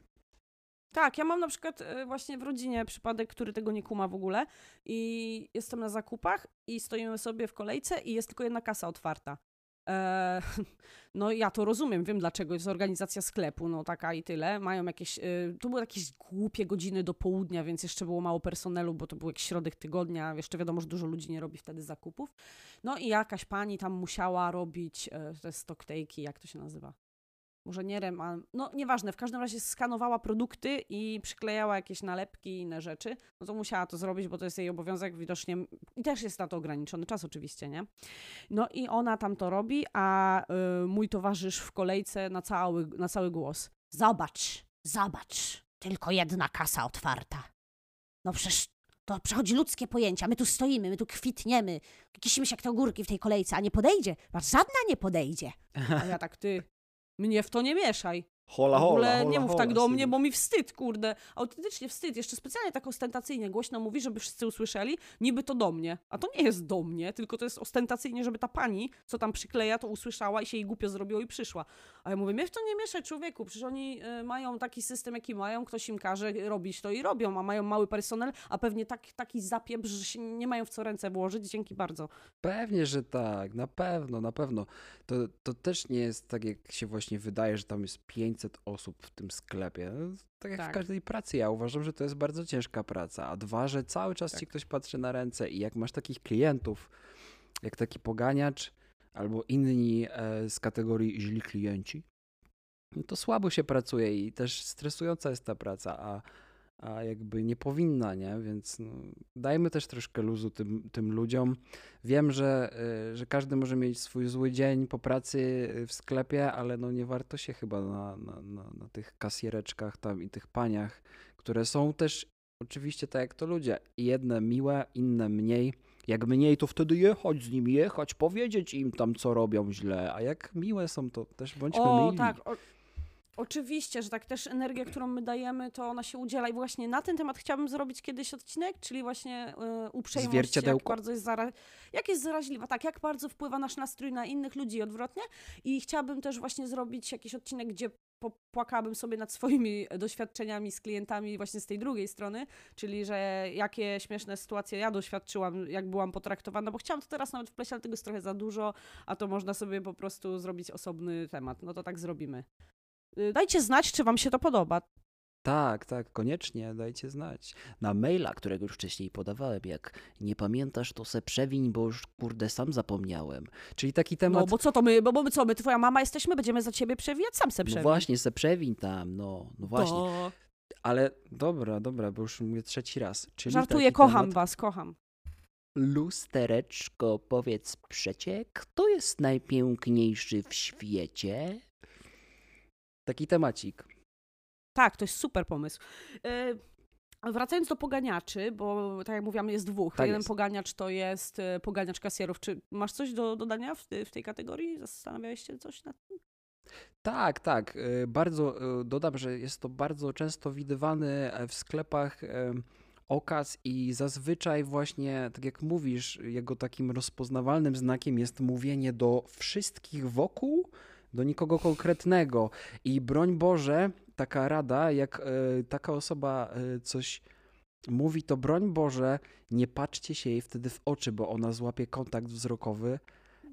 Tak, ja mam na przykład e, właśnie w rodzinie przypadek, który tego nie kuma w ogóle i jestem na zakupach i stoimy sobie w kolejce i jest tylko jedna kasa otwarta. E, no ja to rozumiem, wiem dlaczego, jest organizacja sklepu, no taka i tyle. Mają jakieś, e, to były jakieś głupie godziny do południa, więc jeszcze było mało personelu, bo to był jakiś środek tygodnia, jeszcze wiadomo, że dużo ludzi nie robi wtedy zakupów. No i jakaś pani tam musiała robić e, te stocktejki, jak to się nazywa? Może nie rem, a no nieważne, w każdym razie skanowała produkty i przyklejała jakieś nalepki i inne rzeczy, no to musiała to zrobić, bo to jest jej obowiązek widocznie i też jest na to ograniczony czas oczywiście, nie? No i ona tam to robi, a y, mój towarzysz w kolejce na cały, na cały głos. Zobacz, zobacz, tylko jedna kasa otwarta. No przecież to przechodzi ludzkie pojęcia, my tu stoimy, my tu kwitniemy, kisimy się jak te ogórki w tej kolejce, a nie podejdzie, patrz, żadna nie podejdzie. A ja tak, ty, mnie w to nie mieszaj. Hola, W ogóle hola, nie hola, mów tak hola, do mnie, bo mi wstyd, kurde. Autentycznie wstyd. Jeszcze specjalnie tak ostentacyjnie głośno mówi, żeby wszyscy usłyszeli, niby to do mnie. A to nie jest do mnie, tylko to jest ostentacyjnie, żeby ta pani, co tam przykleja, to usłyszała i się jej głupio zrobiło i przyszła. A ja mówię, mnie w to nie mieszaj, człowieku. Przecież oni y, mają taki system, jaki mają, ktoś im każe robić to i robią, a mają mały personel, a pewnie tak, taki zapieprz, że się nie mają w co ręce włożyć. Dzięki bardzo. Pewnie, że tak, na pewno, na pewno. To, to też nie jest tak, jak się właśnie wydaje, że tam jest 500 osób w tym sklepie. Tak jak Tak. w każdej pracy. Ja uważam, że to jest bardzo ciężka praca. A dwa, że cały czas Tak. ci ktoś patrzy na ręce i jak masz takich klientów, jak taki poganiacz albo inni e, z kategorii źli klienci, no to słabo się pracuje i też stresująca jest ta praca, a, a jakby nie powinna, nie? Więc no, dajmy też troszkę luzu tym, tym ludziom. Wiem, że, y, że każdy może mieć swój zły dzień po pracy y, w sklepie, ale no nie warto się chyba na, na, na, na tych kasjereczkach tam i tych paniach, które są też oczywiście tak jak to ludzie. Jedne miłe, inne mniej. Jak mniej, to wtedy jechać z nimi, jechać, powiedzieć im tam, co robią źle. A jak miłe są, to też bądźmy O, mili. tak. O, oczywiście, że tak też energia, którą my dajemy, to ona się udziela. I właśnie na ten temat chciałabym zrobić kiedyś odcinek, czyli właśnie y, uprzejmość, jak bardzo jest, zara- jak jest zaraźliwa, tak, jak bardzo wpływa nasz nastrój na innych ludzi i odwrotnie. I chciałabym też właśnie zrobić jakiś odcinek, gdzie popłakałabym sobie nad swoimi doświadczeniami z klientami właśnie z tej drugiej strony, czyli że jakie śmieszne sytuacje ja doświadczyłam, jak byłam potraktowana, bo chciałam to teraz nawet wpleść, ale tego jest trochę za dużo, a to można sobie po prostu zrobić osobny temat. No to tak zrobimy. Y, Dajcie znać, czy wam się to podoba. Tak, tak, koniecznie, dajcie znać. Na maila, którego już wcześniej podawałem, jak nie pamiętasz, to se przewiń, bo już kurde sam zapomniałem. Czyli taki temat No bo co to my, bo, bo my co, my twoja mama jesteśmy, będziemy za ciebie przewijać, sam se No przewijaj. właśnie, se przewiń tam, no, no właśnie. To... Ale dobra, dobra, bo już mówię trzeci raz. Czyli Żartuję, kocham temat, was, kocham. Lustereczko, powiedz przecie, kto jest najpiękniejszy w świecie? Taki temacik. Tak, to jest super pomysł. E, Wracając do poganiaczy, bo tak jak mówiłam, jest dwóch. Tak Jeden jest. poganiacz to jest e, poganiacz kasjerów. Czy masz coś do dodania w, w tej kategorii? Zastanawiałeś się coś nad tym? Tak, tak. y, Bardzo dodam, że jest to bardzo często widywany e, w sklepach e, okaz i zazwyczaj właśnie, tak jak mówisz, jego takim rozpoznawalnym znakiem jest mówienie do wszystkich wokół, do nikogo konkretnego. I broń Boże, taka rada, jak e, taka osoba e, coś mówi, to broń Boże, nie patrzcie się jej wtedy w oczy, bo ona złapie kontakt wzrokowy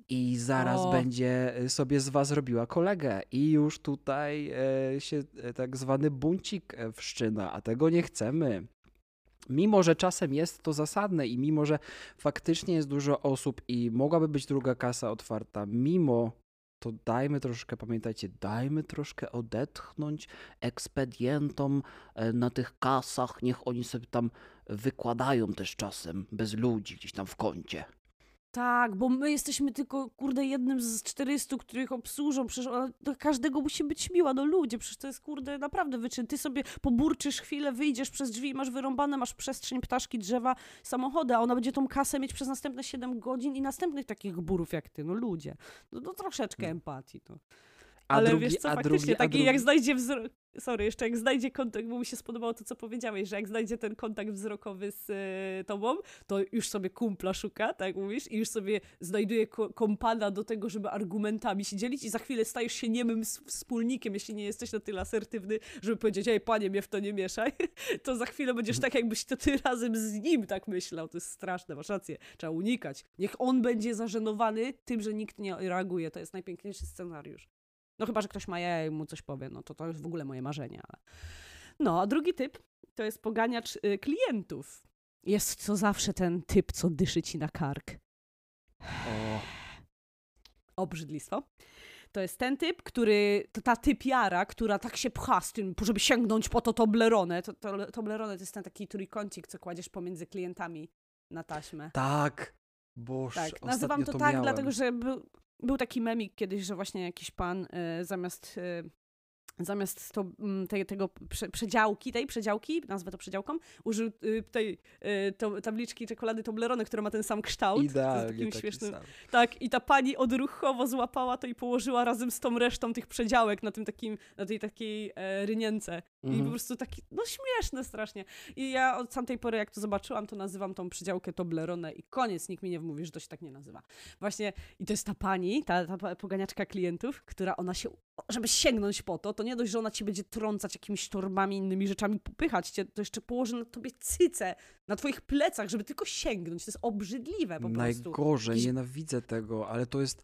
i zaraz O. będzie e, sobie z was robiła kolegę i już tutaj e, się tak zwany buncik wszczyna, a tego nie chcemy. Mimo, że czasem jest to zasadne i mimo, że faktycznie jest dużo osób i mogłaby być druga kasa otwarta, mimo to dajmy troszkę, pamiętajcie, dajmy troszkę odetchnąć ekspedientom E, Na tych kasach niech oni sobie tam wykładają też czasem, bez ludzi, gdzieś tam w kącie. Tak, bo my jesteśmy tylko, kurde, jednym z 400, których obsłużą, przecież ona do każdego musi być miła, no ludzie, przecież to jest, kurde, naprawdę wyczyn. Ty sobie poburczysz chwilę, wyjdziesz przez drzwi, masz wyrąbane, masz przestrzeń, ptaszki, drzewa, samochody, a ona będzie tą kasę mieć przez następne 7 godzin i następnych takich burów jak ty, no ludzie. No, no troszeczkę empatii, to. A Ale drugi, wiesz co, a faktycznie, drugi, taki drugi, jak znajdzie wzrok... Sorry, jeszcze jak znajdzie kontakt, bo mi się spodobało to, co powiedziałeś, że jak znajdzie ten kontakt wzrokowy z e, tobą, to już sobie kumpla szuka, tak mówisz, i już sobie znajduje ko kompana do tego, żeby argumentami się dzielić i za chwilę stajesz się niemym wspólnikiem, jeśli nie jesteś na tyle asertywny, żeby powiedzieć, ej, panie, mnie w to nie mieszaj, to za chwilę będziesz tak, jakbyś to ty razem z nim tak myślał. To jest straszne, masz rację. Trzeba unikać. Niech on będzie zażenowany tym, że nikt nie reaguje. To jest najpiękniejszy scenariusz. No chyba, że ktoś ma jaja i mu coś powie, no to to jest w ogóle moje marzenie. Ale... No, a drugi typ to jest poganiacz y, klientów. Jest co zawsze ten typ, co dyszy ci na kark. O, Obrzydlistwo. To jest ten typ, który, to ta typiara, która tak się pcha z tym, żeby sięgnąć po to Toblerone. To, to, Toblerone to jest ten taki trójkącik, co kładziesz pomiędzy klientami na taśmę. tak, boż, Tak, nazywam to, to tak, miałem. dlatego że był, był taki memik kiedyś, że właśnie jakiś pan y, zamiast, y, zamiast to, mm, tej, tego prze, przedziałki, tej przedziałki, nazwę to przedziałką, użył y, tej to, tabliczki czekolady Toblerone, która ma ten sam kształt. Idealnie takim taki śmiesznym, sam. tak, i ta pani odruchowo złapała to i położyła razem z tą resztą tych przedziałek na tym takim, na tej takiej e, rynience. I po Mhm. prostu taki, no śmieszne strasznie. I ja od tamtej pory, jak to zobaczyłam, to nazywam tą przedziałkę Toblerone i koniec, nikt mi nie wmówi, że to się tak nie nazywa. Właśnie, i to jest ta pani, ta, ta poganiaczka klientów, która ona się, żeby sięgnąć po to, to nie dość, że ona ci będzie trącać jakimiś torbami, innymi rzeczami, popychać cię, to jeszcze położy na tobie cycę, na twoich plecach, żeby tylko sięgnąć. To jest obrzydliwe po prostu. Najgorzej, Jakiś- nienawidzę tego, ale to jest.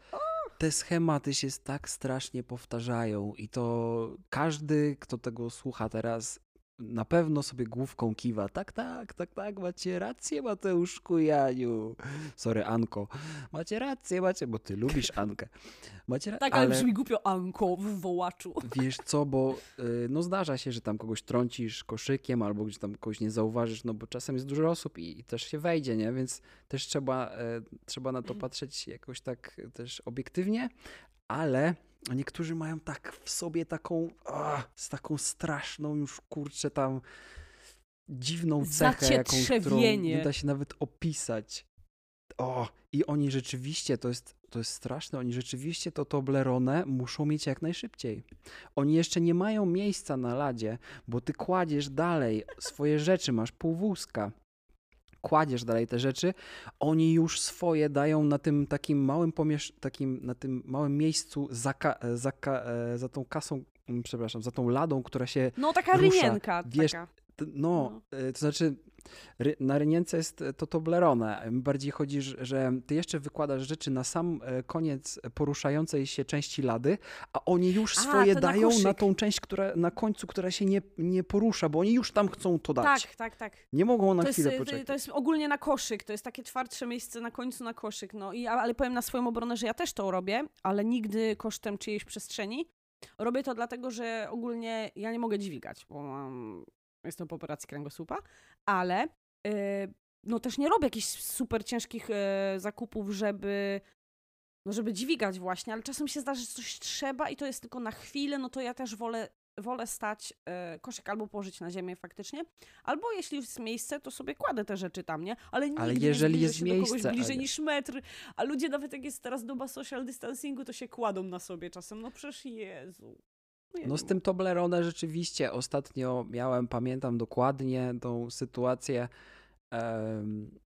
Te schematy się tak strasznie powtarzają i to każdy, kto tego słucha teraz, na pewno sobie główką kiwa. Tak, tak, tak, tak, macie rację, Mateuszku Janiu. Sorry, Anko. Macie rację, macie, bo ty lubisz Ankę. Macie rację. Tak, ale, brzmi głupio Anko w wołaczu. Wiesz co, bo y, no zdarza się, że tam kogoś trącisz koszykiem albo gdzieś tam kogoś nie zauważysz, no bo czasem jest dużo osób i, i też się wejdzie, nie? Więc też trzeba, e, trzeba na to patrzeć jakoś tak też obiektywnie, ale niektórzy mają tak w sobie taką, ah, z taką straszną już kurczę tam dziwną cechę, jaką, którą nie da się nawet opisać. O, i oni rzeczywiście, to jest, to jest straszne, oni rzeczywiście to Toblerone muszą mieć jak najszybciej. Oni jeszcze nie mają miejsca na ladzie, bo ty kładziesz dalej swoje rzeczy, masz pół wózka. Kładziesz dalej te rzeczy, oni już swoje dają na tym takim małym pomiesz- takim, na tym małym miejscu za, ka- za, e, za tą kasą, mm, przepraszam, za tą ladą, która się No taka Rusza. rynienka. Wiesz, taka. T- No, y, to znaczy ry, na rynience jest y, to Toblerone. Bardziej chodzi, że- ty jeszcze wykładasz rzeczy na sam e, koniec poruszającej się części lady, a oni już A, swoje na dają na, koszyk. tą część, która na końcu, która się nie, nie porusza, bo oni już tam chcą to dać. Tak, tak, tak. Nie mogą na To jest, chwilę y, poczekać. to jest ogólnie na koszyk, to jest takie twardsze miejsce na końcu na koszyk. No i ale powiem na swoją obronę, że ja też to robię, ale nigdy kosztem czyjejś przestrzeni. Robię to dlatego, że ogólnie ja nie mogę dźwigać, bo mam, jestem po operacji kręgosłupa, ale y, no też nie robię jakichś super ciężkich y, zakupów, żeby no żeby dźwigać właśnie, ale czasem się zdarzy, że coś trzeba i to jest tylko na chwilę, no to ja też wolę, wolę stać y, koszyk albo położyć na ziemię faktycznie, albo jeśli jest miejsce, to sobie kładę te rzeczy tam, nie? Ale Ale nie jeżeli zbliżę jest się do kogoś miejsce, bliżej Ania. niż metr, a ludzie nawet jak jest teraz doba social distancingu, to się kładą na sobie czasem, no przecież Jezu. No nie z tym Toblerone rzeczywiście ostatnio miałem, pamiętam dokładnie tą sytuację.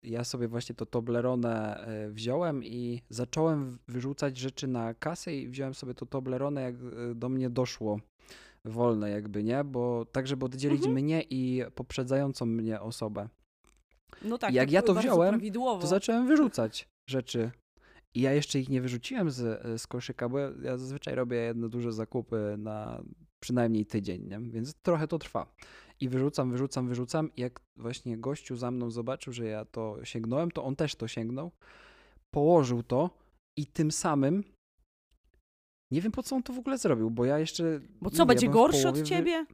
Ja sobie właśnie to Toblerone e, wziąłem i zacząłem wyrzucać rzeczy na kasę i wziąłem sobie to Toblerone, jak e, do mnie doszło wolne jakby, nie? Bo tak, żeby oddzielić Mhm. mnie i poprzedzającą mnie osobę. No tak, jak tak ja to wziąłem. To zacząłem wyrzucać rzeczy. I ja jeszcze ich nie wyrzuciłem z, z koszyka, bo ja, ja zazwyczaj robię jedne duże zakupy na przynajmniej tydzień, nie? więc trochę to trwa. I wyrzucam, wyrzucam, wyrzucam. I jak właśnie gościu za mną zobaczył, że ja to sięgnąłem, to on też to sięgnął, położył to i tym samym nie wiem po co on to w ogóle zrobił, bo ja jeszcze. Bo co, będzie ja gorszy od wy- ciebie?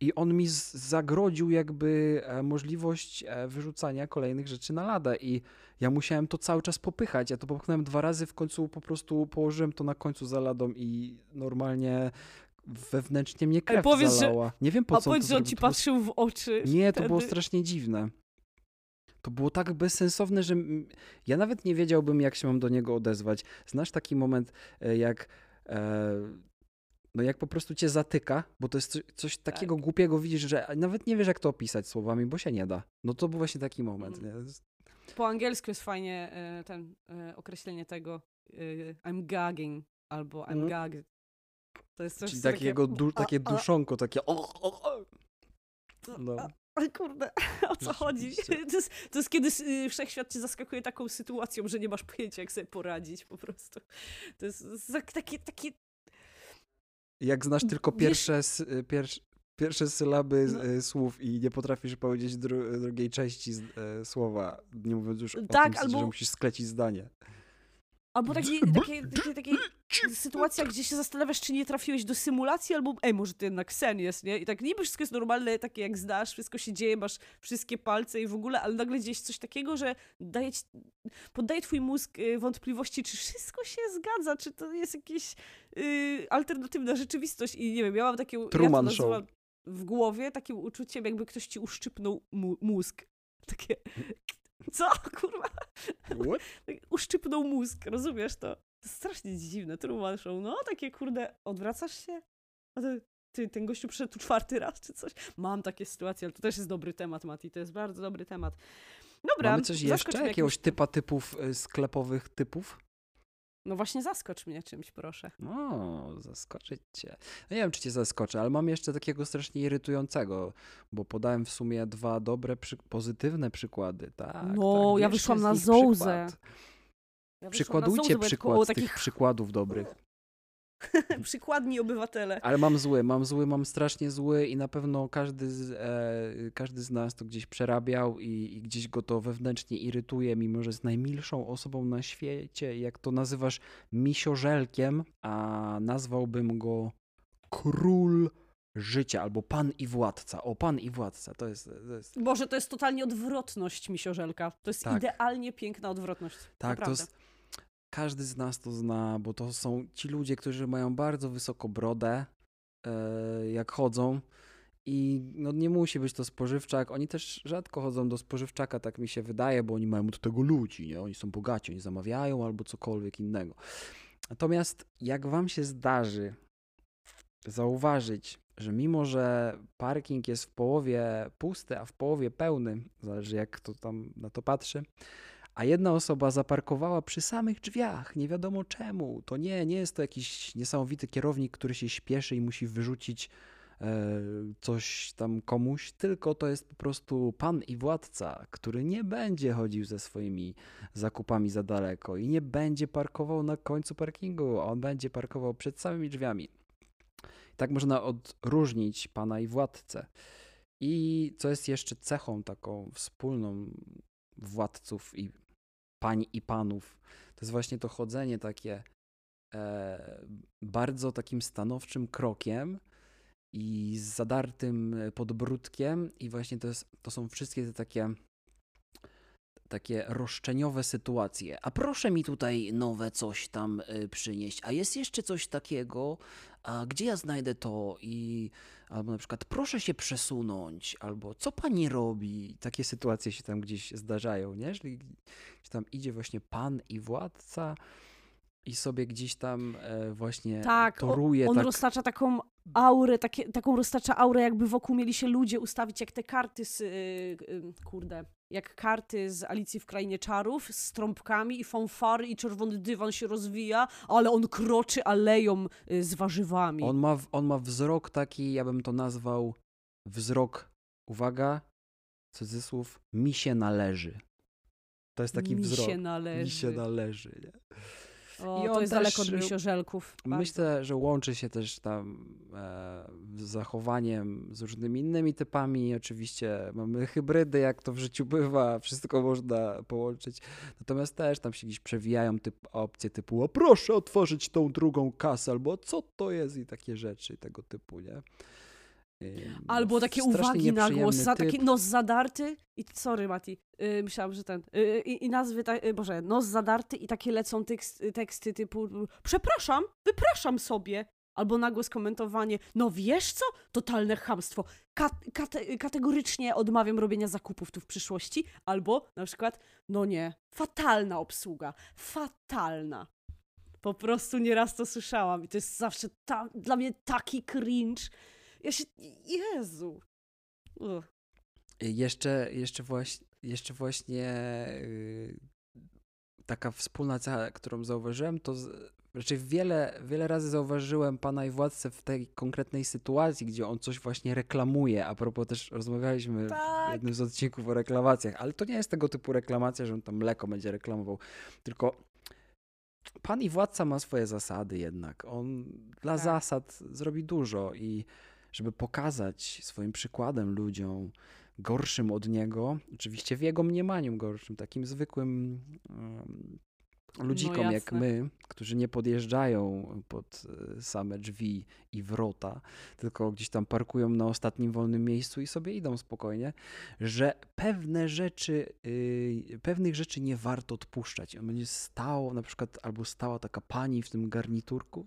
I on mi zagrodził jakby e, możliwość e, wyrzucania kolejnych rzeczy na ladę i ja musiałem to cały czas popychać. Ja to popchnąłem dwa razy, w końcu po prostu położyłem to na końcu za ladą i normalnie wewnętrznie mnie krew powiedz, że- zalała. Nie wiem po A co powiedz, to że on ci patrzył w oczy. nie, to było wtedy. strasznie dziwne. To było tak bezsensowne, że ja nawet nie wiedziałbym, jak się mam do niego odezwać. Znasz taki moment, e, jak. No jak po prostu cię zatyka, bo to jest coś, coś Tak. takiego głupiego, widzisz, że nawet nie wiesz, jak to opisać słowami, bo się nie da. No to był właśnie taki moment. Mm. Po angielsku jest fajnie e, ten e, określenie tego e, I'm gagging albo I'm Mhm. gagged. To jest coś Czyli takie... takiego du, a, takie a, duszonko, takie. O, o, o. No. a, Ale kurde, o co chodzi? To jest, to jest kiedy y, wszechświat cię zaskakuje taką sytuacją, że nie masz pojęcia, jak sobie poradzić po prostu. To jest takie, takie Jak znasz tylko Wiesz- pierwsze, s- y, pierwsze, pierwsze sylaby No. y, słów i nie potrafisz powiedzieć dru, drugiej części słowa, nie mówiąc już o Tak, tym, że albo- musisz sklecić zdanie. Albo takie, takie, takie, takie sytuacja, gdzie się zastanawiasz, czy nie trafiłeś do symulacji, albo ej, może to jednak sen jest, nie? I tak niby wszystko jest normalne, takie jak zdasz, wszystko się dzieje, masz wszystkie palce i w ogóle, ale nagle się coś takiego, że daje ci, poddaje twój mózg y, wątpliwości, czy wszystko się zgadza, czy to jest jakaś y, alternatywna rzeczywistość i nie wiem, ja mam takie, ja Truman Show. nazywam w głowie takim uczuciem, jakby ktoś ci uszczypnął mózg. Takie, co, kurwa? What? Uszczypnął mózg, rozumiesz to? To jest strasznie dziwne, Truman Show. No, takie kurde, odwracasz się? A to, ty, ten gościu przyszedł tu czwarty raz, czy coś? Mam takie sytuacje, ale to też jest dobry temat, Mati, to jest bardzo dobry temat. Dobra, Mamy coś jeszcze? Jakiegoś jakimś- typa typów y, sklepowych typów? No właśnie zaskocz mnie czymś, proszę. O, zaskoczyć cię. No nie wiem, czy cię zaskoczę, ale mam jeszcze takiego strasznie irytującego, bo podałem w sumie dwa dobre, przy... pozytywne przykłady. Tak, No, tak, ja wyszłam na Zołzę. przykład. Ja wyszłam na Przykładujcie Zołzę, przykład z tych takich przykładów dobrych. przykładni obywatele. Ale mam zły, mam zły, mam strasznie zły i na pewno każdy z, e, każdy z nas to gdzieś przerabiał i, i gdzieś go to wewnętrznie irytuje, mimo że jest najmilszą osobą na świecie. Jak to nazywasz misiożelkiem, a nazwałbym go król życia albo pan i władca. O, pan i władca, to jest... To jest Boże, to jest totalnie odwrotność misiorzelka. To jest Tak. idealnie piękna odwrotność. tak, to naprawdę. jest... Każdy z nas to zna, bo to są ci ludzie, którzy mają bardzo wysoko brodę, e, jak chodzą. I no nie musi być to spożywczak. Oni też rzadko chodzą do spożywczaka, tak mi się wydaje, bo oni mają do tego ludzi, nie? Oni są bogaci, oni zamawiają albo cokolwiek innego. Natomiast jak wam się zdarzy zauważyć, że mimo, że parking jest w połowie pusty, a w połowie pełny, zależy jak kto tam na to patrzy, a jedna osoba zaparkowała przy samych drzwiach, nie wiadomo czemu. To nie, nie jest to jakiś niesamowity kierownik, który się śpieszy i musi wyrzucić e, coś tam komuś, tylko to jest po prostu pan i władca, który nie będzie chodził ze swoimi zakupami za daleko i nie będzie parkował na końcu parkingu, on będzie parkował przed samymi drzwiami. Tak można odróżnić pana i władcę. I co jest jeszcze cechą taką wspólną władców i pań i panów, to jest właśnie to chodzenie takie e, bardzo takim stanowczym krokiem i z zadartym podbródkiem i właśnie to, jest, to są wszystkie te takie takie roszczeniowe sytuacje. A proszę mi tutaj nowe coś tam y, przynieść. A jest jeszcze coś takiego, a gdzie ja znajdę to? I Albo na przykład proszę się przesunąć, albo co pani robi? Takie sytuacje się tam gdzieś zdarzają, nie? Jeżeli tam idzie właśnie pan i władca i sobie gdzieś tam e, właśnie Tak, toruje On tak... roztacza taką aurę, takie, taką roztacza aurę, jakby wokół mieli się ludzie ustawić jak te karty z, y, y, kurde, jak karty z Alicji w Krainie Czarów z trąbkami i fanfary i czerwony dywan się rozwija, ale on kroczy aleją y, z warzywami. On ma, on ma wzrok taki, ja bym to nazwał wzrok, uwaga, cudzysłów, mi się należy. To jest taki Mi wzrok. się należy. Mi się należy. Nie? O, I to jest też, daleko od y, misiożelków. Bardzo. Myślę, że łączy się też tam e, z zachowaniem z różnymi innymi typami. Oczywiście mamy hybrydy, jak to w życiu bywa, wszystko można połączyć. Natomiast też tam się gdzieś przewijają typ, opcje typu, a proszę otworzyć tą drugą kasę, albo co to jest i takie rzeczy tego typu, nie? Albo takie uwagi na głos, za taki nos zadarty i sorry Mati, yy, myślałam, że ten, yy, i, i nazwy, ta, yy, boże, nos zadarty i takie lecą tekst, teksty typu przepraszam, wypraszam sobie, albo nagłe skomentowanie, no wiesz co, totalne chamstwo, Ka kate kategorycznie odmawiam robienia zakupów tu w przyszłości, albo na przykład, no nie, fatalna obsługa, fatalna. Po prostu nieraz to słyszałam i to jest zawsze ta, dla mnie taki cringe. Ja się, Jezu. Ugh. Jeszcze, jeszcze właśnie, jeszcze właśnie yy, taka wspólna cecha, którą zauważyłem, to z, raczej wiele, wiele razy zauważyłem pana i władcę w tej konkretnej sytuacji, gdzie on coś właśnie reklamuje. A propos też rozmawialiśmy w Tak. jednym z odcinków o reklamacjach, ale to nie jest tego typu reklamacja, że on tam mleko będzie reklamował, tylko pan i władca ma swoje zasady jednak. On dla Tak. zasad zrobi dużo i żeby pokazać swoim przykładem ludziom gorszym od niego, oczywiście w jego mniemaniu gorszym, takim zwykłym um, ludzikom jak jasne. my, którzy nie podjeżdżają pod e, same drzwi i wrota, tylko gdzieś tam parkują na ostatnim wolnym miejscu i sobie idą spokojnie, że pewne rzeczy, yy, pewnych rzeczy nie warto odpuszczać. On będzie stał, na przykład, albo stała taka pani w tym garniturku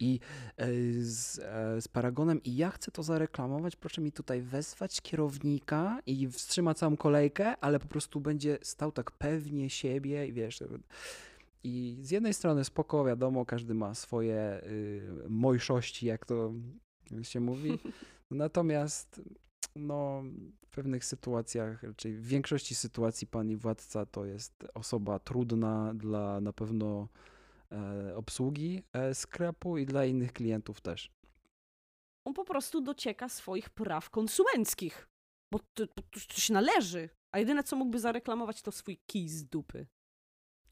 i yy, z, e, z paragonem i ja chcę to zareklamować, proszę mi tutaj wezwać kierownika i wstrzyma całą kolejkę, ale po prostu będzie stał tak pewnie siebie i wiesz, i z jednej strony spoko, wiadomo, każdy ma swoje y, mojszości, jak to się mówi. Natomiast no, w pewnych sytuacjach, raczej w większości sytuacji pani władca to jest osoba trudna dla na pewno e, obsługi e, sklepu i dla innych klientów też. On po prostu docieka swoich praw konsumenckich. Bo to, to, to się należy. A jedyne, co mógłby zareklamować, to swój kij z dupy.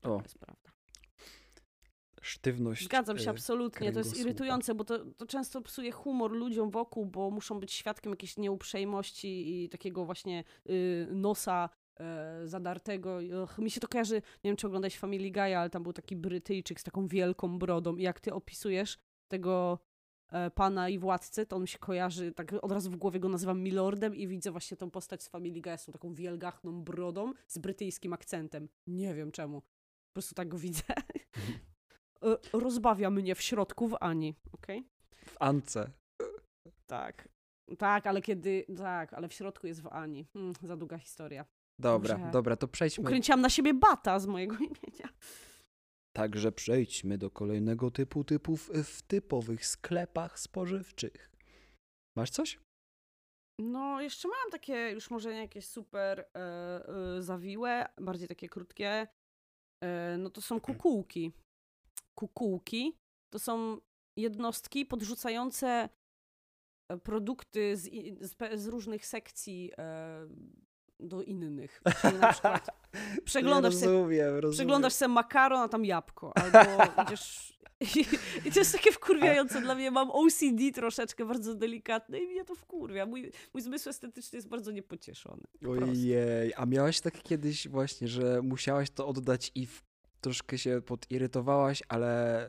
O, To jest prawda. Sztywność. Zgadzam się e, absolutnie. To jest irytujące, bo to, to często psuje humor ludziom wokół, bo muszą być świadkiem jakiejś nieuprzejmości i takiego właśnie y, nosa e, zadartego. Och, mi się to kojarzy, nie wiem czy oglądałeś Family Guy, ale tam był taki Brytyjczyk z taką wielką brodą i jak ty opisujesz tego e, pana i władcę, to on mi się kojarzy, tak od razu w głowie go nazywam Milordem i widzę właśnie tą postać z Family Guy z tą taką wielgachną brodą z brytyjskim akcentem. Nie wiem czemu. Po prostu tak go widzę. E, Rozbawia mnie w środku w Ani, okej? W Ance. Tak. Tak, ale kiedy. Tak, ale w środku jest w Ani. Hmm, za długa historia. Dobra, Dobrze. dobra, to przejdźmy. Ukręciłam na siebie bata z mojego imienia. Także przejdźmy do kolejnego typu typów w typowych sklepach spożywczych. Masz coś? No, jeszcze mam takie, już może nie jakieś super e, zawiłe, bardziej takie krótkie. E, no to są kukułki. Kukułki to są jednostki podrzucające e, produkty z, z, z różnych sekcji e, do innych. Czyli na przykład przeglądasz se rozumiem, rozumiem. Przeglądasz sobie makaron, a tam jabłko. Albo idziesz... I, I to jest takie wkurwiające dla mnie. Mam OCD troszeczkę, bardzo delikatne i mnie to wkurwia. Mój, mój zmysł estetyczny jest bardzo niepocieszony. Ojej, a miałaś tak kiedyś właśnie, że musiałaś to oddać i w, troszkę się podirytowałaś, ale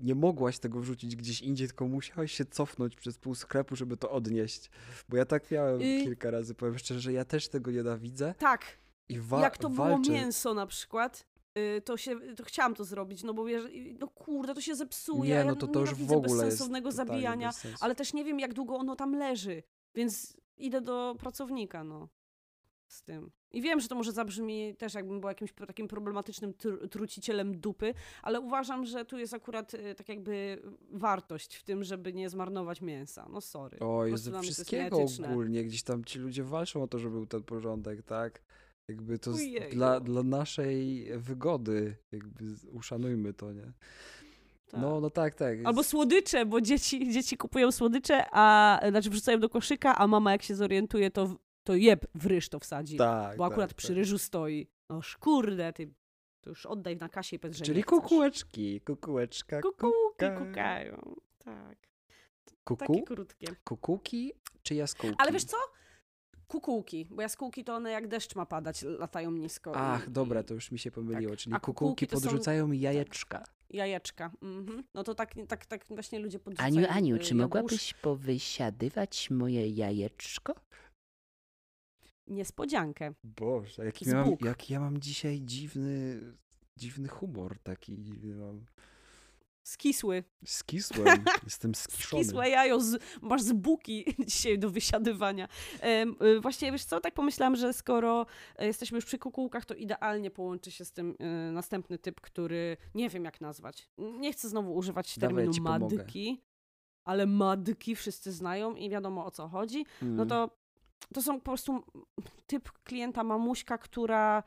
nie mogłaś tego wrzucić gdzieś indziej, tylko musiałaś się cofnąć przez pół sklepu, żeby to odnieść. Bo ja tak miałem Y- kilka razy, powiem szczerze, że ja też tego nienawidzę Tak, i wa- jak to było walczę. mięso na przykład, y, to się, to chciałam to zrobić, no bo wiesz, no kurde, to się zepsuje. Nie, ja no to to już w ogóle bezsensownego zabijania, bez ale też nie wiem, jak długo ono tam leży, więc idę do pracownika, no, z tym. I wiem, że to może zabrzmi też, jakbym była jakimś takim problematycznym tr- trucicielem dupy, ale uważam, że tu jest akurat y, tak jakby wartość w tym, żeby nie zmarnować mięsa. No sorry. Oj, ze wszystkiego ogólnie, gdzieś tam ci ludzie walczą o to, żeby był ten porządek, tak? Jakby to dla, dla naszej wygody, jakby uszanujmy to, nie? Tak. No, no tak, tak. Albo słodycze, bo dzieci, dzieci kupują słodycze, a znaczy wrzucają do koszyka, a mama jak się zorientuje, to, to jeb w ryż to wsadzi. tak, bo akurat tak, przy tak. ryżu stoi. No kurde, ty to już oddaj na kasie i że Czyli kukułeczki, kukułeczka, Kukułki kuka. kukają. Tak, Kuku? takie krótkie. Kukułki czy jaskółki? Ale wiesz co? Kukułki, bo jaskółki to one jak deszcz ma padać, latają nisko. i- Ach, dobra, i- to już mi się pomyliło, tak. czyli A kukułki kukułki to są- podrzucają jajeczka. Jajeczka. Mhm. No to tak, tak, tak właśnie ludzie podrzucają Aniu, Aniu, y, czy jabłusz- mogłabyś powysiadywać moje jajeczko? Niespodziankę. Boże, jaki, ja mam, jaki ja mam dzisiaj dziwny, dziwny humor taki. Mam... Skisły. Skisłem, jestem skiszony. Skisłe jajo, z, masz z buki dzisiaj do wysiadywania. Y, Właściwie, wiesz co, tak pomyślałam, że skoro e, jesteśmy już przy kukułkach, to idealnie połączy się z tym e, następny typ, który nie wiem jak nazwać. Nie chcę znowu używać Dawaj, ja terminu ci pomogę. madki, ale madki wszyscy znają i wiadomo o co chodzi. No Mm. to to są po prostu typ klienta mamuśka, która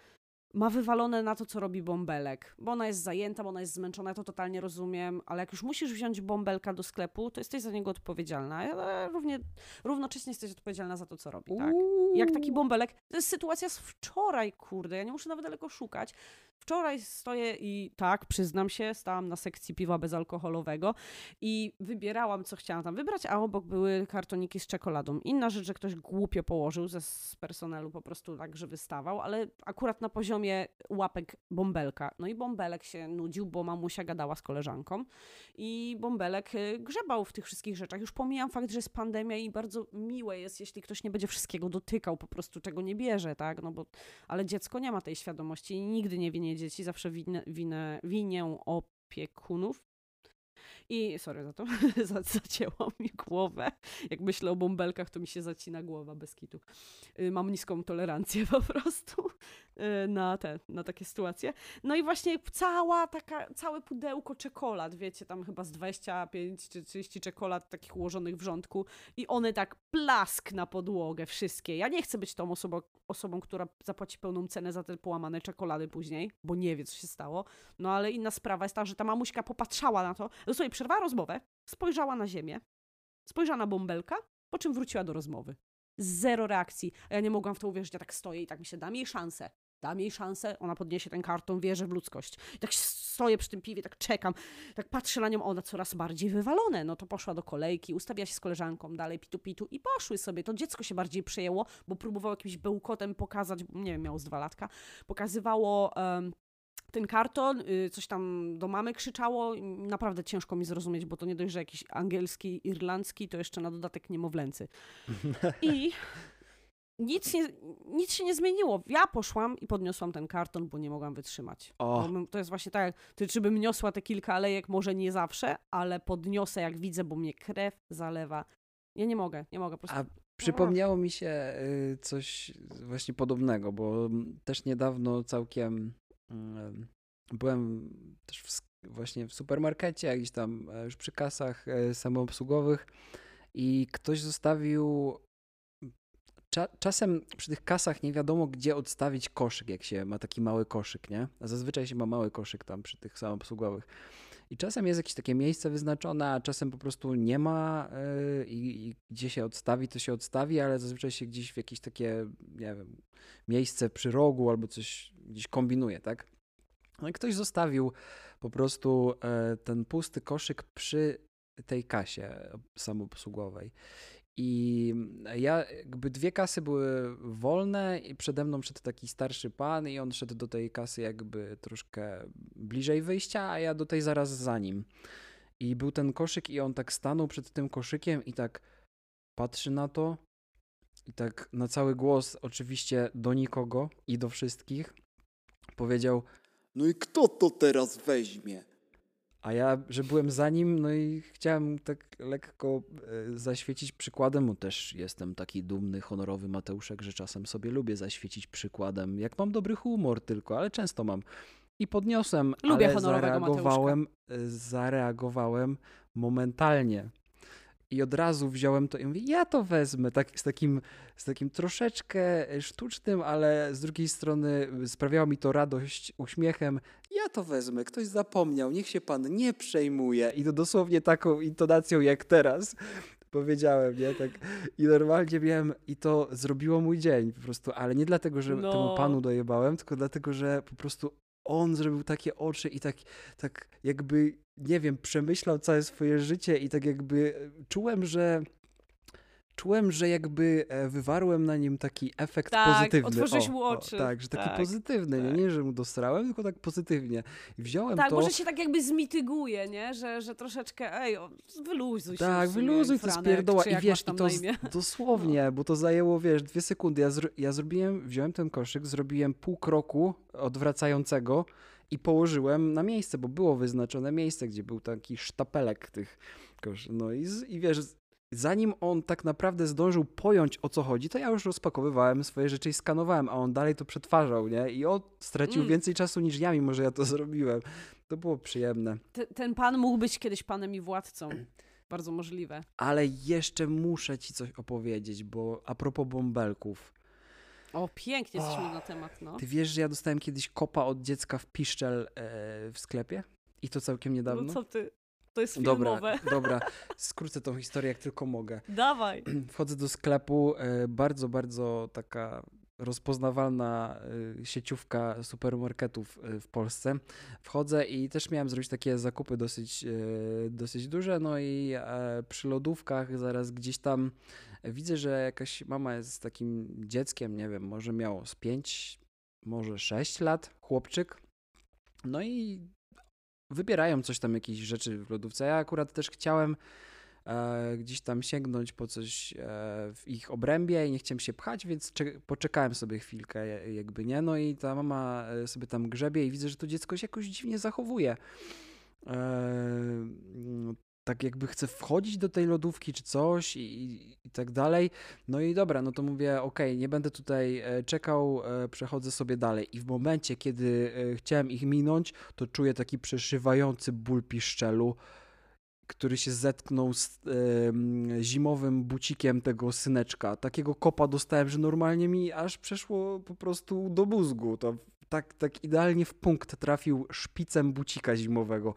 ma wywalone na to, co robi bąbelek. Bo ona jest zajęta, bo ona jest zmęczona, ja to totalnie rozumiem, ale jak już musisz wziąć bąbelka do sklepu, to jesteś za niego odpowiedzialna. Ale równie, równocześnie jesteś odpowiedzialna za to, co robi, tak? Jak taki bąbelek. To jest sytuacja z wczoraj, kurde. Ja nie muszę nawet daleko szukać. Wczoraj stoję i tak, przyznam się, stałam na sekcji piwa bezalkoholowego i wybierałam, co chciałam tam wybrać, a obok były kartoniki z czekoladą. Inna rzecz, że ktoś głupio położył ze z personelu po prostu tak, że wystawał, ale akurat na poziomie łapek bąbelka. No i bąbelek się nudził, bo mamusia gadała z koleżanką i bąbelek y, grzebał w tych wszystkich rzeczach. Już pomijam fakt, że jest pandemia i bardzo miłe jest, jeśli ktoś nie będzie wszystkiego dotykał, po prostu czego nie bierze, tak? No bo, ale dziecko nie ma tej świadomości i nigdy nie winie dzieci, zawsze winę, winę, winię opiekunów. I sorry za to, za- zacięło mi głowę. Jak myślę o bąbelkach, to mi się zacina głowa bez kitu. Y, Mam niską tolerancję po prostu y, na te, na takie sytuacje. No i właśnie cała taka, całe pudełko czekolad, wiecie, tam chyba z 25 czy 30 czekolad takich ułożonych w rządku i one tak plask na podłogę, wszystkie. Ja nie chcę być tą osobą, osobą, która zapłaci pełną cenę za te połamane czekolady później, bo nie wie, co się stało. No ale inna sprawa jest ta, że ta mamuśka popatrzała na to, sobie przerwała rozmowę, spojrzała na ziemię, spojrzała na bąbelka, po czym wróciła do rozmowy. Zero reakcji. A ja nie mogłam w to uwierzyć, ja tak stoję i tak myślę, dam jej szansę. Dam jej szansę, ona podniesie ten karton, wierzę w ludzkość. I tak stoję przy tym piwie, tak czekam, tak patrzę na nią, ona coraz bardziej wywalone. No to poszła do kolejki, ustawiła się z koleżanką, dalej pitu pitu i poszły sobie. To dziecko się bardziej przejęło, bo próbowało jakimś bełkotem pokazać, nie wiem, miało z dwa latka, pokazywało em, ten karton, y, coś tam do mamy krzyczało. Naprawdę ciężko mi zrozumieć, bo to nie dość, że jakiś angielski, irlandzki, to jeszcze na dodatek niemowlęcy. I nic, nie, nic się nie zmieniło. Ja poszłam i podniosłam ten karton, bo nie mogłam wytrzymać. To jest właśnie tak, to czy bym niosła te kilka alejek, może nie zawsze, ale podniosę jak widzę, bo mnie krew zalewa. Ja nie mogę, nie mogę po prostu. A przypomniało mi się y, coś właśnie podobnego, bo też niedawno całkiem byłem też w, właśnie w supermarkecie, jakiś tam e, już przy kasach e, samoobsługowych i ktoś zostawił Cza czasem przy tych kasach nie wiadomo, gdzie odstawić koszyk, jak się ma taki mały koszyk, nie? A zazwyczaj się ma mały koszyk tam przy tych samoobsługowych. I czasem jest jakieś takie miejsce wyznaczone, a czasem po prostu nie ma yy, i, i gdzie się odstawi, to się odstawi, ale zazwyczaj się gdzieś w jakieś takie, nie wiem, miejsce przy rogu albo coś gdzieś kombinuje, tak? No ktoś zostawił po prostu e, ten pusty koszyk przy tej kasie samoobsługowej. I ja, jakby dwie kasy były wolne i przede mną szedł taki starszy pan i on szedł do tej kasy jakby troszkę bliżej wyjścia, a ja do tej zaraz za nim. I był ten koszyk i on tak stanął przed tym koszykiem i tak patrzy na to i tak na cały głos oczywiście do nikogo i do wszystkich powiedział No i kto to teraz weźmie? A ja, że byłem za nim, no i chciałem tak lekko e, zaświecić przykładem, bo też jestem taki dumny, honorowy Mateuszek, że czasem sobie lubię zaświecić przykładem, jak mam dobry humor tylko, ale często mam. I podniosłem, Lubię ale zareagowałem, e, zareagowałem momentalnie. I od razu wziąłem to i mówię, ja to wezmę, tak, z, takim, z takim troszeczkę sztucznym, ale z drugiej strony sprawiało mi to radość uśmiechem. Ja to wezmę, ktoś zapomniał, niech się pan nie przejmuje. I to dosłownie taką intonacją jak teraz powiedziałem, nie? Tak. I normalnie miałem, i to zrobiło mój dzień po prostu, ale nie dlatego, że No. temu panu dojebałem, tylko dlatego, że po prostu on zrobił takie oczy i tak, tak jakby, nie wiem, przemyślał całe swoje życie i tak jakby czułem, że czułem, że jakby e, wywarłem na nim taki efekt Tak, pozytywny. otworzyłeś mu oczy. tak, że taki Tak, pozytywny, nie, tak. nie, że mu dostrałem, tylko tak pozytywnie. I wziąłem Tak, to... może się tak jakby zmityguje, nie? Że, że troszeczkę, ej, o, wyluzuj się. Tak, wyluzuj to spierdoła i wiesz, i to dosłownie, bo to zajęło, wiesz, dwie sekundy. Ja, zro, ja zrobiłem, wziąłem ten koszyk, zrobiłem pół kroku odwracającego i położyłem na miejsce, bo było wyznaczone miejsce, gdzie był taki sztapelek tych koszy. No i, i wiesz, zanim on tak naprawdę zdążył pojąć o co chodzi, to ja już rozpakowywałem swoje rzeczy i skanowałem, a on dalej to przetwarzał, nie? I on stracił Mm. więcej czasu niż ja, mimo że ja to zrobiłem. To było przyjemne. Te- Ten pan mógł być kiedyś panem i władcą. Bardzo możliwe. Ale jeszcze muszę ci coś opowiedzieć, bo a propos bąbelków. O, pięknie jesteśmy na temat, no. Ty wiesz, że ja dostałem kiedyś kopa od dziecka w piszczel e, w sklepie? I to całkiem niedawno? No co ty? To jest dobra, filmowe. dobra, skrócę tą historię jak tylko mogę. Dawaj. Wchodzę do sklepu, e, bardzo, bardzo taka rozpoznawalna e, sieciówka supermarketów e, w Polsce. Wchodzę i też miałem zrobić takie zakupy dosyć, dosyć duże, no i przy lodówkach zaraz gdzieś tam widzę, że jakaś mama jest z takim dzieckiem, nie wiem, może miało z 5, może 6 lat, chłopczyk. No i wybierają coś tam, jakieś rzeczy w lodówce. Ja akurat też chciałem e, gdzieś tam sięgnąć po coś e, w ich obrębie i nie chciałem się pchać, więc cze- poczekałem sobie chwilkę, ja- jakby nie. No i ta mama e, sobie tam grzebie i widzę, że to dziecko się jakoś dziwnie zachowuje. E, tak jakby chce wchodzić do tej lodówki czy coś i, i, i tak dalej. No i dobra, no to mówię, okej, nie będę tutaj e, czekał, e, przechodzę sobie dalej. I w momencie, kiedy e, chciałem ich minąć, to czuję taki przeszywający ból piszczelu, który się zetknął z em, zimowym bucikiem tego syneczka. Takiego kopa dostałem, że normalnie mi aż przeszło po prostu do mózgu. To tak, tak idealnie w punkt trafił szpicem bucika zimowego.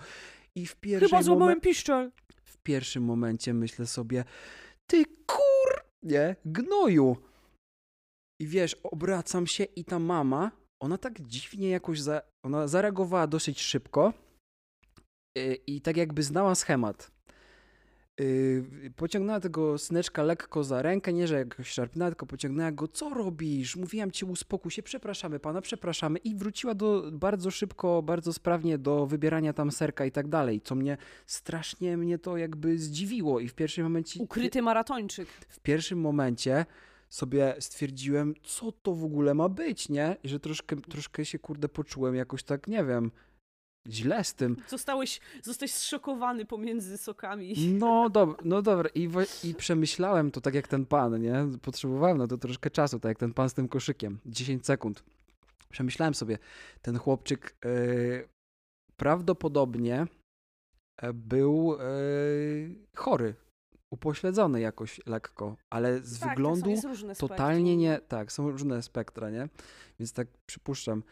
I w pierwszym Chyba złamałem piszczel. w pierwszym momencie myślę sobie, ty kur... nie, gnoju. I wiesz, obracam się i ta mama, ona tak dziwnie jakoś, za... ona zareagowała dosyć szybko yy, i tak jakby znała schemat. Yy, pociągnęła tego syneczka lekko za rękę, nie że jakoś szarpnęła, tylko pociągnęła go, co robisz? Mówiłam ci uspokój się, przepraszamy pana, przepraszamy i wróciła do, bardzo szybko, bardzo sprawnie do wybierania tam serka i tak dalej, co mnie strasznie mnie to jakby zdziwiło i w pierwszym momencie Ukryty maratończyk. w pierwszym momencie sobie stwierdziłem, co to w ogóle ma być, nie? I że troszkę, troszkę się kurde poczułem jakoś tak, nie wiem, źle z tym. Zostałeś, zostałeś zszokowany pomiędzy sokami. No dobra, no dobra. I, I przemyślałem to tak jak ten pan, nie? Potrzebowałem na to troszkę czasu, tak jak ten pan z tym koszykiem. 10 sekund. Przemyślałem sobie, ten chłopczyk yy, prawdopodobnie e, był yy, chory, upośledzony jakoś lekko, ale z tak, wyglądu różne totalnie spektrum. nie, tak, są różne spektra, nie? Więc tak przypuszczam,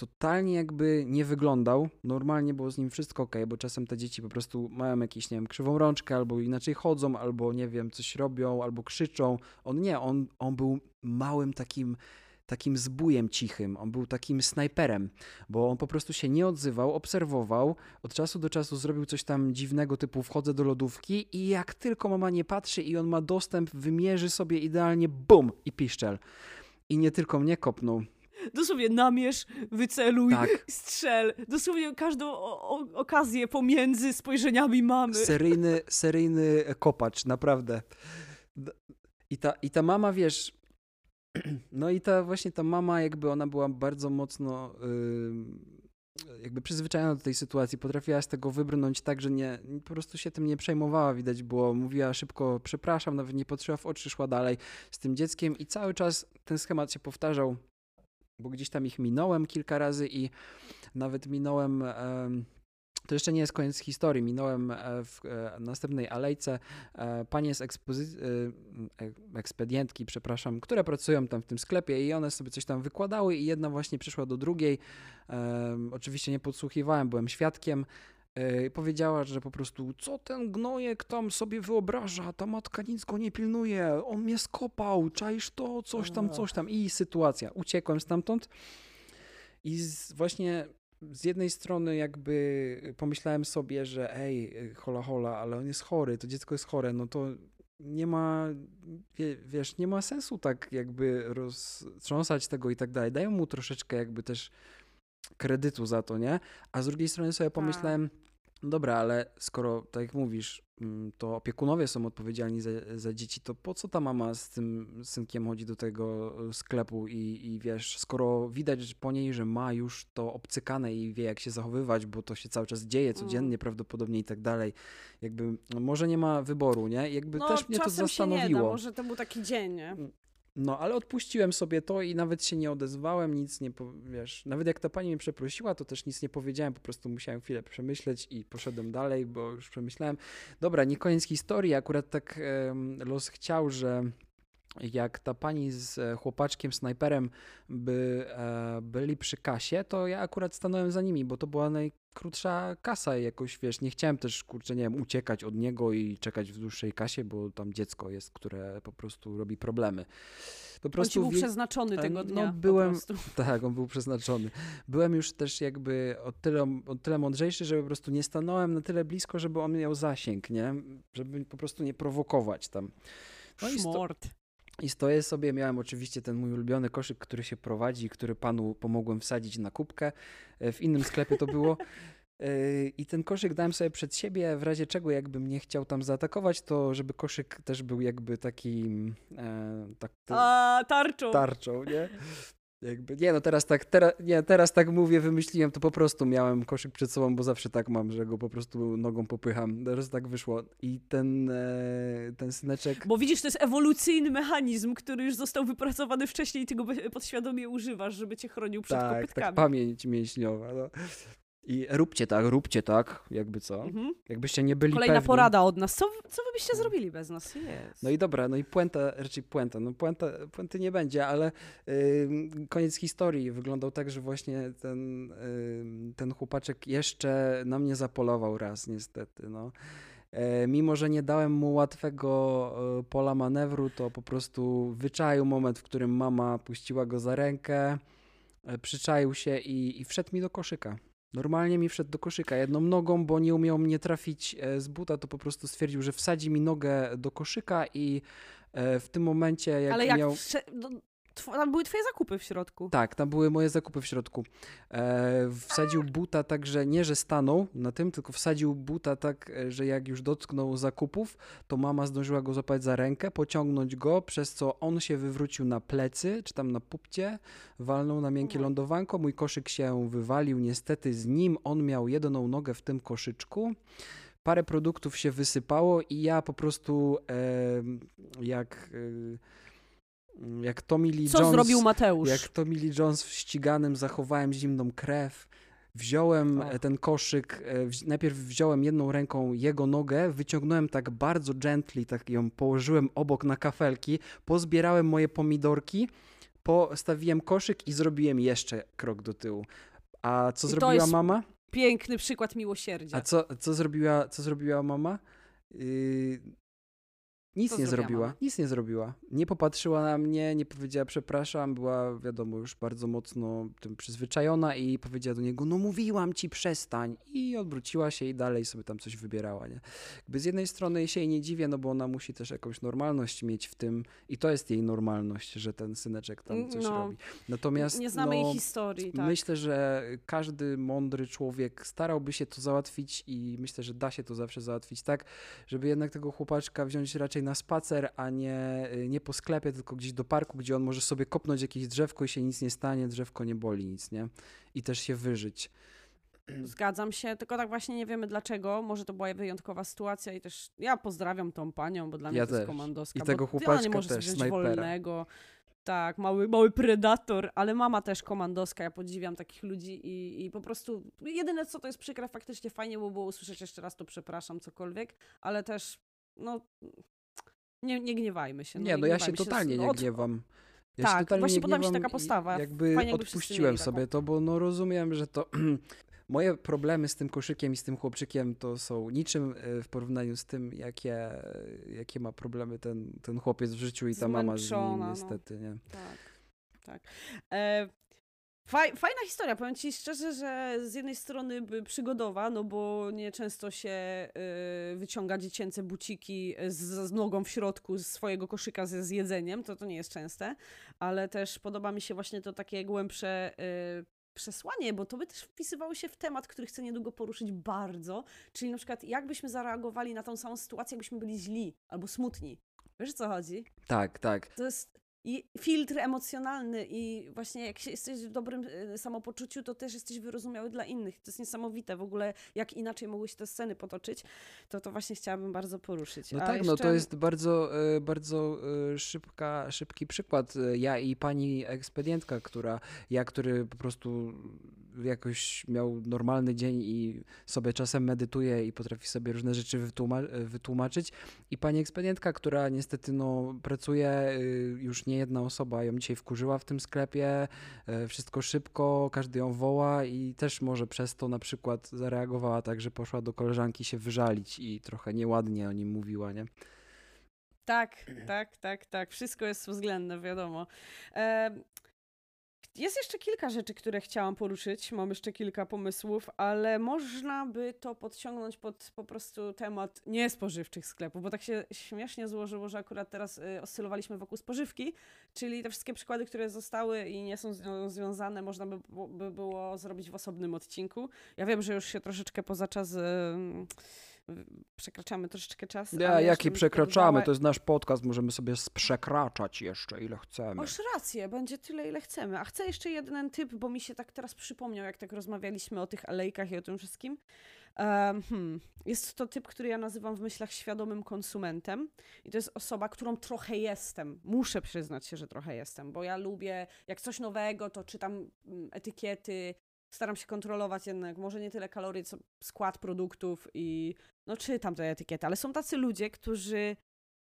totalnie jakby nie wyglądał. Normalnie było z nim wszystko ok, bo czasem te dzieci po prostu mają jakieś, nie wiem, krzywą rączkę, albo inaczej chodzą, albo nie wiem, coś robią, albo krzyczą. On nie, on, on był małym takim takim zbójem cichym, on był takim snajperem, bo on po prostu się nie odzywał, obserwował, od czasu do czasu zrobił coś tam dziwnego typu wchodzę do lodówki i jak tylko mama nie patrzy i on ma dostęp, wymierzy sobie idealnie bum i piszczel. I nie tylko mnie kopnął. Dosłownie namierz, wyceluj, Tak. strzel. Dosłownie każdą o, o, okazję pomiędzy spojrzeniami mamy. Seryjny, seryjny kopacz, naprawdę. I ta, I ta mama, wiesz, no i ta właśnie ta mama, jakby ona była bardzo mocno jakby przyzwyczajona do tej sytuacji, potrafiła z tego wybrnąć tak, że nie, po prostu się tym nie przejmowała, widać było, mówiła szybko przepraszam, nawet nie patrzyła w oczy, szła dalej z tym dzieckiem i cały czas ten schemat się powtarzał, bo gdzieś tam ich minąłem kilka razy i nawet minąłem... em, to jeszcze nie jest koniec historii. Minąłem e, w e, następnej alejce e, panie z ekspozy- ekspedientki, przepraszam, które pracują tam w tym sklepie i one sobie coś tam wykładały i jedna właśnie przyszła do drugiej. Oczywiście nie podsłuchiwałem, byłem świadkiem. E, Powiedziała, że po prostu, co ten gnojek tam sobie wyobraża, ta matka nic go nie pilnuje, on mnie skopał, czaisz to, coś tam, coś tam. I sytuacja. Uciekłem stamtąd. I z, właśnie z jednej strony jakby pomyślałem sobie, że ej, hola hola, ale on jest chory, to dziecko jest chore, no to nie ma, wie, wiesz, nie ma sensu tak jakby roztrząsać tego i tak dalej. Dają mu troszeczkę jakby też kredytu za to, nie? A z drugiej strony sobie pomyślałem, dobra, ale skoro, tak jak mówisz, mm, to opiekunowie są odpowiedzialni za, za dzieci, to po co ta mama z tym synkiem chodzi do tego sklepu i, i wiesz, skoro widać po niej, że ma już to obcykane i wie jak się zachowywać, bo to się cały czas dzieje codziennie Mm. prawdopodobnie i tak dalej, jakby no, może nie ma wyboru, nie? Jakby No, też mnie to czasem się nie da, zastanowiło. może to był taki dzień, nie? No, ale odpuściłem sobie to i nawet się nie odezwałem, nic nie, wiesz, nawet jak ta pani mnie przeprosiła, to też nic nie powiedziałem, po prostu musiałem chwilę przemyśleć i poszedłem dalej, bo już przemyślałem. Dobra, nie koniec historii, akurat tak los chciał, że jak ta pani z e, chłopaczkiem, snajperem by e, byli przy kasie, to ja akurat stanąłem za nimi, bo to była najkrótsza kasa i jakoś, wiesz, nie chciałem też, kurczę, nie wiem, uciekać od niego i czekać w dłuższej kasie, bo tam dziecko jest, które po prostu robi problemy. Po On ci prostu był wie- przeznaczony e, tego no, dnia. byłem- Po prostu. tak, on był przeznaczony. Byłem już też jakby o tyle, o tyle mądrzejszy, że po prostu nie stanąłem na tyle blisko, żeby on miał zasięg, nie? Żeby po prostu nie prowokować tam. No Szmort. I stoję sobie, miałem oczywiście ten mój ulubiony koszyk, który się prowadzi, który panu pomogłem wsadzić na kubkę. E, W innym sklepie to było. E, I ten koszyk dałem sobie przed siebie, w razie czego jakbym nie chciał tam zaatakować, to żeby koszyk też był jakby takim e, tak, A, tarczą. tarczą, nie? Jakby, nie no teraz tak, teraz, nie, teraz tak mówię, wymyśliłem, to po prostu miałem koszyk przed sobą, bo zawsze tak mam, że go po prostu nogą popycham. Teraz tak wyszło. I ten, e, ten syneczek... Bo widzisz, to jest ewolucyjny mechanizm, który już został wypracowany wcześniej i ty go podświadomie używasz, żeby cię chronił przed tak, kopytkami. tak, pamięć mięśniowa. No. I róbcie tak, róbcie tak, jakby co. Mhm. Jakbyście nie byli Kolejna pewni. porada od nas. Co, co wy byście zrobili bez nas? Jest. No i dobra, no i puenta, raczej puenta, no puenta, puenty nie będzie, ale koniec historii wyglądał tak, że właśnie ten, ten chłopaczek jeszcze na mnie zapolował raz niestety, no. E, mimo, że nie dałem mu łatwego e, pola manewru, to po prostu wyczaił moment, w którym mama puściła go za rękę, e, przyczaił się i, i wszedł mi do koszyka. Normalnie mi wszedł do koszyka jedną nogą, bo nie umiał mnie trafić e, z buta, to po prostu stwierdził, że wsadzi mi nogę do koszyka i e, w tym momencie jak Ale jak miał... wsze- no, tam były twoje zakupy w środku. Tak, tam były moje zakupy w środku. E, wsadził buta tak, że nie, że stanął na tym, tylko wsadził buta tak, e, że jak już dotknął zakupów, to mama zdążyła go złapać za rękę, pociągnąć go, przez co on się wywrócił na plecy, czy tam na pupcie, walnął na miękkie Mhm. lądowanko, mój koszyk się wywalił, niestety z nim on miał jedną nogę w tym koszyczku. Parę produktów się wysypało i ja po prostu em, jak, e, jak Tommy Lee Co Jones... zrobił Mateusz? Jak Tommy Lee Jones w ściganym zachowałem zimną krew. Wziąłem e, ten koszyk, e, najpierw wziąłem jedną ręką jego nogę, wyciągnąłem tak bardzo gently, tak ją położyłem obok na kafelki, pozbierałem moje pomidorki, postawiłem koszyk i zrobiłem jeszcze krok do tyłu. A co I zrobiła jest mama? Piękny przykład miłosierdzia. A co, co, zrobiła, co zrobiła mama? Yy, nic nie zrobiła zrobiła, mama? nic nie zrobiła. Nie popatrzyła na mnie, nie powiedziała przepraszam, była wiadomo już bardzo mocno tym przyzwyczajona i powiedziała do niego, no mówiłam ci przestań i odwróciła się i dalej sobie tam coś wybierała, nie? Jakby z jednej strony się jej nie dziwię, no bo ona musi też jakąś normalność mieć w tym i to jest jej normalność, że ten syneczek tam coś No. robi. Natomiast nie znamy no, jej historii, tak. Myślę, że każdy mądry człowiek starałby się to załatwić i myślę, że da się to zawsze załatwić tak, żeby jednak tego chłopaczka wziąć raczej na spacer, a nie, nie po sklepie, tylko gdzieś do parku, gdzie on może sobie kopnąć jakieś drzewko i się nic nie stanie, drzewko nie boli nic, nie? I też się wyżyć. Zgadzam się, tylko tak właśnie nie wiemy dlaczego. Może to była wyjątkowa sytuacja i też ja pozdrawiam tą panią, bo dla mnie Ja to jest też. komandoska. I tego chłopaczka nie może też, wziąć snajpera. wolnego. Tak, mały, mały predator, ale mama też komandoska, ja podziwiam takich ludzi i, i po prostu jedyne co to jest przykre, faktycznie fajnie by było usłyszeć jeszcze raz to przepraszam, cokolwiek, ale też no nie, nie gniewajmy się. Nie, no ja się totalnie nie Od- gniewam. Ja Tak, się totalnie właśnie nie podoba mi się taka postawa. Jakby Fajnie, odpuściłem mieli taką. sobie to, bo no rozumiem, że to moje problemy z tym koszykiem i z tym chłopczykiem to są niczym e, w porównaniu z tym, jakie, jakie ma problemy ten, ten chłopiec w życiu i ta mama z nim Zmęczona, no. niestety, nie? Tak, tak. E, fajna historia, powiem ci szczerze, że z jednej strony przygodowa, no bo nieczęsto się y, wyciąga dziecięce buciki z, z nogą w środku z swojego koszyka ze z jedzeniem, to to nie jest częste, ale też podoba mi się właśnie to takie głębsze y, przesłanie, bo to by też wpisywało się w temat, który chcę niedługo poruszyć bardzo, czyli na przykład jak byśmy zareagowali na tą samą sytuację, jakbyśmy byli źli albo smutni. Wiesz o co chodzi? Tak, tak. To jest i filtr emocjonalny i właśnie jak jesteś w dobrym e, samopoczuciu, to też jesteś wyrozumiały dla innych. To jest niesamowite w ogóle, jak inaczej mogły się te sceny potoczyć, to to właśnie chciałabym bardzo poruszyć. No A tak, no jeszcze- to jest bardzo, e, bardzo e, szybka, szybki przykład. Ja i pani ekspedientka, która, ja, który po prostu jakoś miał normalny dzień i sobie czasem medytuje i potrafi sobie różne rzeczy wytłuma- wytłumaczyć. I pani ekspedientka, która niestety no, pracuje, y, już nie jedna osoba ją dzisiaj wkurzyła w tym sklepie, e, wszystko szybko, każdy ją woła i też może przez to na przykład zareagowała tak, że poszła do koleżanki się wyżalić i trochę nieładnie o nim mówiła, nie? Tak, tak, tak, tak. Wszystko jest względne, wiadomo. Jest jeszcze kilka rzeczy, które chciałam poruszyć. Mam jeszcze kilka pomysłów, ale można by to podciągnąć pod po prostu temat niespożywczych sklepów, bo tak się śmiesznie złożyło, że akurat teraz y, oscylowaliśmy wokół spożywki, czyli te wszystkie przykłady, które zostały i nie są z związane, można by, by było zrobić w osobnym odcinku. Ja wiem, że już się troszeczkę poza czas. Przekraczamy troszeczkę czas. jeszcze jaki przekraczamy, dodała- to jest nasz podcast, możemy sobie przekraczać jeszcze ile chcemy. Masz rację, będzie tyle, ile chcemy. A chcę jeszcze jeden typ, bo mi się tak teraz przypomniał, jak tak rozmawialiśmy o tych alejkach i o tym wszystkim. Hmm. Jest to typ, który ja nazywam w myślach świadomym konsumentem. I to jest osoba, którą trochę jestem. Muszę przyznać się, że trochę jestem, bo ja lubię, jak coś nowego, to czytam mm, etykiety, staram się kontrolować jednak, może nie tyle kalorii, co skład produktów i no czytam te etykiety, ale są tacy ludzie, którzy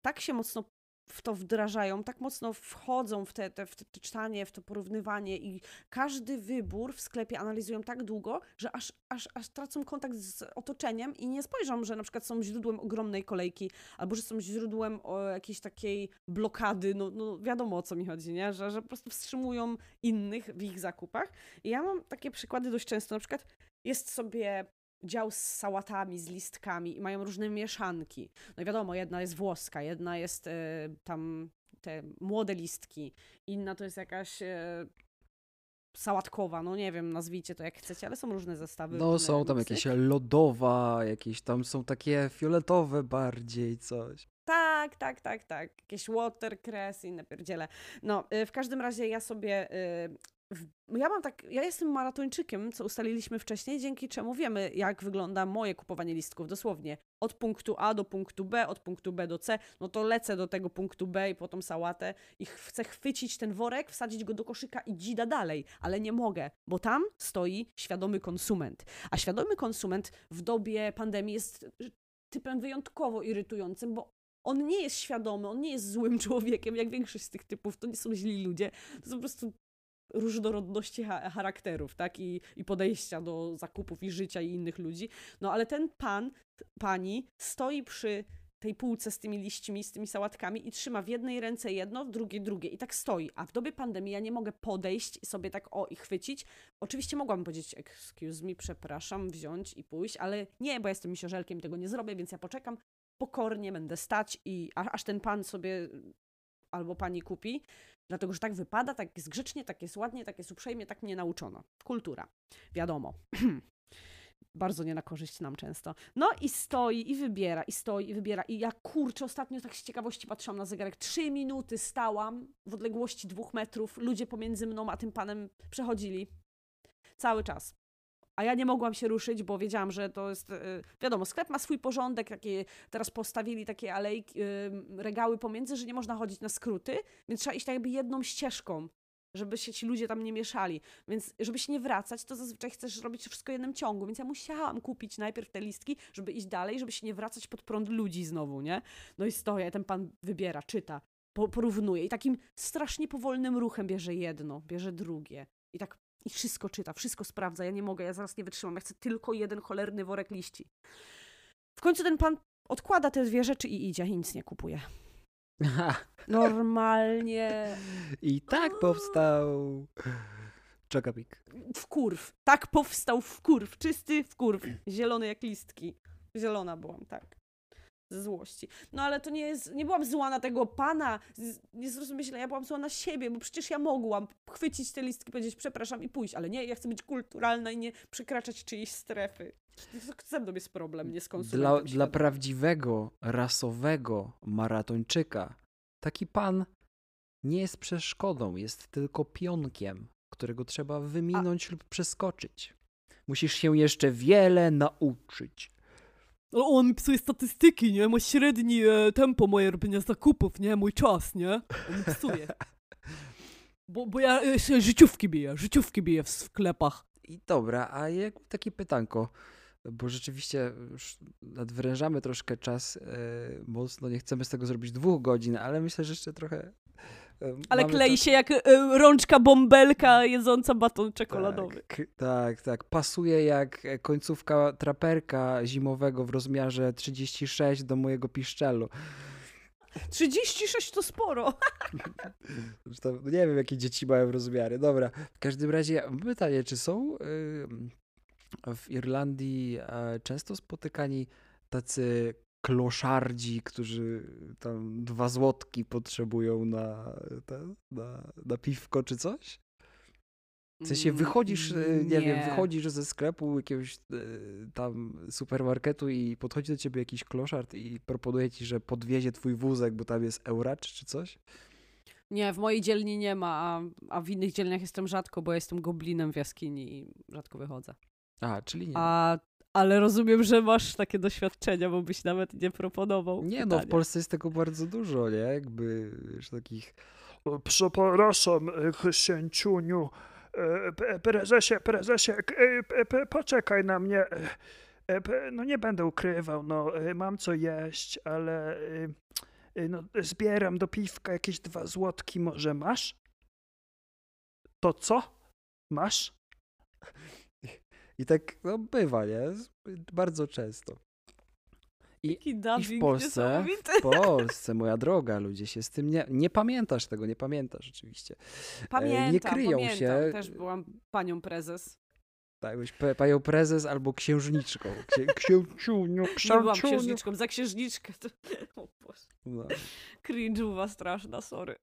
tak się mocno w to wdrażają, tak mocno wchodzą w te, te, w te czytanie, w to porównywanie i każdy wybór w sklepie analizują tak długo, że aż, aż, aż tracą kontakt z otoczeniem i nie spojrzą, że na przykład są źródłem ogromnej kolejki, albo że są źródłem jakiejś takiej blokady, no, no wiadomo o co mi chodzi, nie? Że, że po prostu wstrzymują innych w ich zakupach. I ja mam takie przykłady dość często, na przykład jest sobie dział z sałatami, z listkami i mają różne mieszanki. No i wiadomo, jedna jest włoska, jedna jest e, tam te młode listki, inna to jest jakaś e, sałatkowa, no nie wiem, nazwijcie to jak chcecie, ale są różne zestawy. No różne są tam miksy. jakieś lodowa, jakieś tam są takie fioletowe bardziej coś. Tak, tak, tak, tak. Jakieś watercress i inne pierdziele. No, y, w każdym razie ja sobie... y, Ja mam tak, ja jestem maratończykiem, co ustaliliśmy wcześniej, dzięki czemu wiemy, jak wygląda moje kupowanie listków. Dosłownie od punktu A do punktu B, od punktu B do C, no to lecę do tego punktu B i po tą sałatę i ch- chcę chwycić ten worek, wsadzić go do koszyka i dzida dalej, ale nie mogę, bo tam stoi świadomy konsument. A świadomy konsument w dobie pandemii jest typem wyjątkowo irytującym, bo on nie jest świadomy, on nie jest złym człowiekiem, jak większość z tych typów, to nie są źli ludzie, to są po prostu różnorodności cha- charakterów, tak, I, i podejścia do zakupów i życia i innych ludzi, no ale ten pan, pani stoi przy tej półce z tymi liśćmi, z tymi sałatkami i trzyma w jednej ręce jedno, w drugiej drugie. I tak stoi, a w dobie pandemii ja nie mogę podejść i sobie tak o i chwycić. Oczywiście mogłabym powiedzieć, excuse me, przepraszam, wziąć i pójść, ale nie, bo jestem misiożelkiem tego nie zrobię, więc ja poczekam, pokornie będę stać i aż ten pan sobie albo pani kupi, dlatego że tak wypada, tak jest grzecznie, tak jest ładnie, tak jest uprzejmie, tak mnie nauczono. Kultura, wiadomo. Bardzo nie na korzyść nam często. No i stoi i wybiera, i stoi i wybiera. I ja kurczę, ostatnio tak z ciekawości patrzyłam na zegarek. Trzy minuty stałam w odległości dwóch metrów. Ludzie pomiędzy mną a tym panem przechodzili. Cały czas. A ja nie mogłam się ruszyć, bo wiedziałam, że to jest. e, Wiadomo, sklep ma swój porządek, takie, teraz postawili takie alejki, e, regały pomiędzy, że nie można chodzić na skróty, więc trzeba iść tak jakby jedną ścieżką, żeby się ci ludzie tam nie mieszali. Więc żeby się nie wracać, to zazwyczaj chcesz robić wszystko w jednym ciągu, więc ja musiałam kupić najpierw te listki, żeby iść dalej, żeby się nie wracać pod prąd ludzi znowu, nie? No i stoję, ten pan wybiera, czyta, po, porównuje i takim strasznie powolnym ruchem bierze jedno, bierze drugie i tak i wszystko czyta, wszystko sprawdza. Ja nie mogę, ja zaraz nie wytrzymam. Ja chcę tylko jeden cholerny worek liści. W końcu ten pan odkłada te dwie rzeczy i idzie i nic nie kupuje. Normalnie. I tak powstał Czekapik. Wkurw. Tak powstał wkurw. Czysty wkurw. Zielony jak listki. Zielona byłam, tak. Ze złości. No ale to nie jest. Nie byłam zła na tego pana. Z- Nie zrozumie źle, ja byłam zła na siebie, bo przecież ja mogłam chwycić te listki, powiedzieć przepraszam i pójść, ale nie, ja chcę być kulturalna i nie przekraczać czyjejś strefy. Ze mną jest problem, nie z Dla, konsumentem dla prawdziwego, rasowego maratończyka taki pan nie jest przeszkodą, jest tylko pionkiem, którego trzeba wyminąć lub przeskoczyć. Musisz się jeszcze wiele nauczyć. Ale on mi psuje statystyki, nie? Ma średni e, tempo moje robienia zakupów, nie? Mój czas, nie? On mi psuje. Bo, bo ja e, się życiówki biję, życiówki biję w sklepach. I dobra, a jak takie pytanko, bo rzeczywiście już nadwyrężamy troszkę czas e, mocno, nie chcemy z tego zrobić dwóch godzin, ale myślę, że jeszcze trochę. Ale mamy klei się jak e, rączka bąbelka jedząca baton czekoladowy. Tak, tak, tak. Pasuje jak e, końcówka traperka zimowego w rozmiarze 36 do mojego piszczelu. 36 to sporo. Zresztą nie wiem, jakie dzieci mają rozmiary. Dobra, w każdym razie mam pytanie, czy są w Irlandii e, często spotykani tacy kloszardzi, którzy tam dwa złotki potrzebują na, na, na piwko czy coś? W sensie wychodzisz, e, nie, wiem, wychodzisz ze sklepu jakiegoś e, tam supermarketu i podchodzi do ciebie jakiś kloszard i proponuje ci, że podwiezie twój wózek, bo tam jest euracz czy coś? Nie, w mojej dzielni nie ma, a, a w innych dzielniach jestem rzadko, bo jestem goblinem w jaskini i rzadko wychodzę. A, czyli nie. A, ale rozumiem, że masz takie doświadczenia, bo byś nawet nie proponował. Nie, no w pytania. Polsce jest tego bardzo dużo, nie? Jakby, wiesz, takich... Przepraszam, e, księciuniu. E, p- Prezesie, prezesie, e, poczekaj na mnie. E, e, No nie będę ukrywał, no e, mam co jeść, ale e, e, no, zbieram do piwka jakieś dwa złotki, może masz? To co? Masz? I tak, no bywa, nie? Bardzo często. Taki I w Polsce, w Polsce, moja droga, ludzie się z tym nie... Nie pamiętasz tego, nie pamiętasz oczywiście. Pamiętam, nie kryją pamiętam. się- Też byłam panią prezes. Tak, byś panią prezes albo księżniczką. Księ, księciuniu, Nie byłam księciuniu. księżniczką, za księżniczkę to... O Boże, No. cringe'uwa straszna, sorry.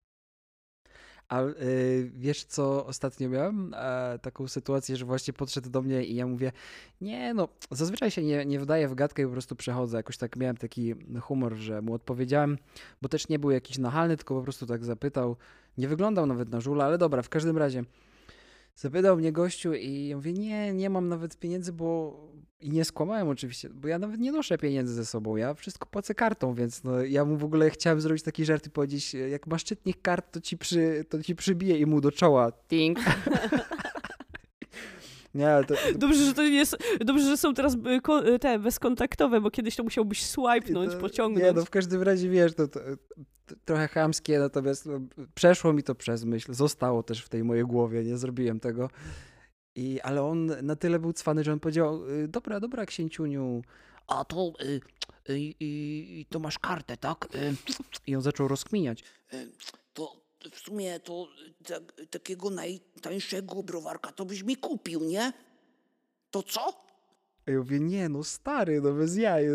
A y, wiesz co, ostatnio miałem e, taką sytuację, że właśnie podszedł do mnie i ja mówię, nie no, zazwyczaj się nie, nie wdaję w gadkę i po prostu przechodzę. Jakoś tak miałem taki humor, że mu odpowiedziałem, bo też nie był jakiś nachalny, tylko po prostu tak zapytał. Nie wyglądał nawet na żula, ale dobra, w każdym razie. Zapytał mnie gościu i ja mówię, nie, nie mam nawet pieniędzy, bo... I nie skłamałem oczywiście, bo ja nawet nie noszę pieniędzy ze sobą, ja wszystko płacę kartą, więc no, ja mu w ogóle chciałem zrobić taki żart i powiedzieć, jak masz czytnik kart, to ci, przy, to ci przybije i mu do czoła. Ting. nie, to, Dobrze, że to nie jest, dobrze, że są teraz y, y, te bezkontaktowe, bo kiedyś to musiałbyś swipenąć, to- pociągnąć. Nie, no w każdym razie wiesz, to, to, trochę chamskie, natomiast no, przeszło mi to przez myśl, zostało też w tej mojej głowie, nie zrobiłem tego. I, ale on na tyle był cwany, że on powiedział, "Y, dobra, dobra, księciuniu, A to, y, y, y, to masz kartę, tak? I on zaczął rozkminiać. W sumie to tak, takiego najtańszego browarka to byś mi kupił, nie? To co? A ja mówię, nie no stary, no bez jaj.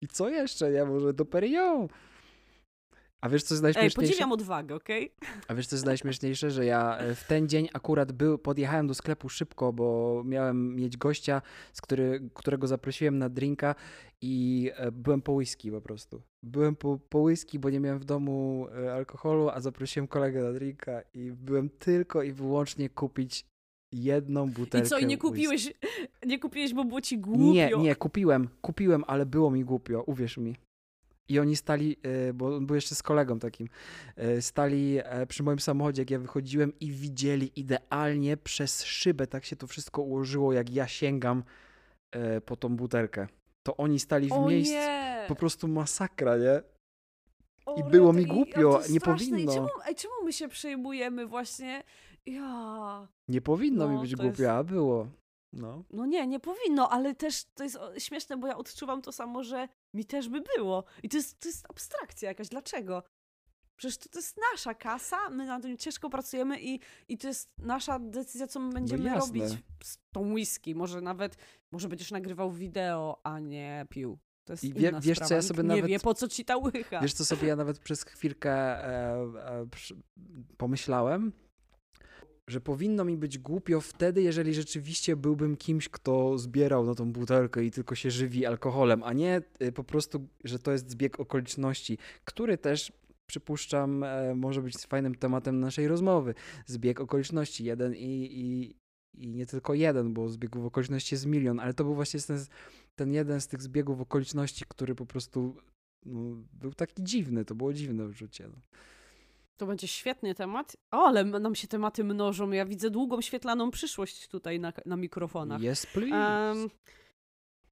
I co jeszcze, nie? Może do. A wiesz, co jest Ej, najśmieszniejsze? podziwiam odwagę, okej? A wiesz, co jest najśmieszniejsze? Że ja e, w ten dzień akurat był, podjechałem do sklepu szybko, bo miałem mieć gościa, z który, którego zaprosiłem na drinka i e, byłem po whisky po prostu. Byłem po, po whisky, bo nie miałem w domu e, alkoholu, a zaprosiłem kolegę na drinka i byłem tylko i wyłącznie kupić jedną I butelkę co, i nie whisky. kupiłeś, nie kupiłeś, bo było ci głupio? Nie, nie, kupiłem, kupiłem, ale było mi głupio, uwierz mi. I oni stali, e, bo on był jeszcze z kolegą takim, e, stali e, przy moim samochodzie, jak ja wychodziłem i widzieli idealnie przez szybę, tak się to wszystko ułożyło, jak ja sięgam po tą butelkę. To oni stali w o miejscu, nie! po prostu masakra, nie? O, i było mi i- głupio, a nie powinno. I czemu, ej, czemu my się przejmujemy właśnie? Ja... Nie powinno mi No, być to głupio, jest- a było. No. No nie, nie powinno, ale też to jest śmieszne, bo ja odczuwam to samo, że mi też by było. I to jest, to jest abstrakcja jakaś. Dlaczego? Przecież to, to jest nasza kasa, my na tym ciężko pracujemy i, i to jest nasza decyzja, co my będziemy jasne. robić z tą whisky. Może nawet, może będziesz nagrywał wideo, a nie pił. To jest I wie- inna wiesz, co, sprawa. ja Nikt sobie nie nawet- wie, po co ci ta łycha. Wiesz co sobie ja nawet przez chwilkę e, e, pomyślałem? Że powinno mi być głupio wtedy, jeżeli rzeczywiście byłbym kimś, kto zbierał na tą butelkę i tylko się żywi alkoholem, a nie e, po prostu, że to jest zbieg okoliczności, który też przypuszczam e, może być fajnym tematem naszej rozmowy. Zbieg okoliczności jeden i, i, i nie tylko jeden, bo zbiegów okoliczności jest milion, ale to był właśnie ten, ten jeden z tych zbiegów okoliczności, który po prostu no, był taki dziwny, to było dziwne uczucie. No. To będzie świetny temat. O, ale nam się tematy mnożą. Ja widzę długą, świetlaną przyszłość tutaj na, na mikrofonach. Yes, please. Em,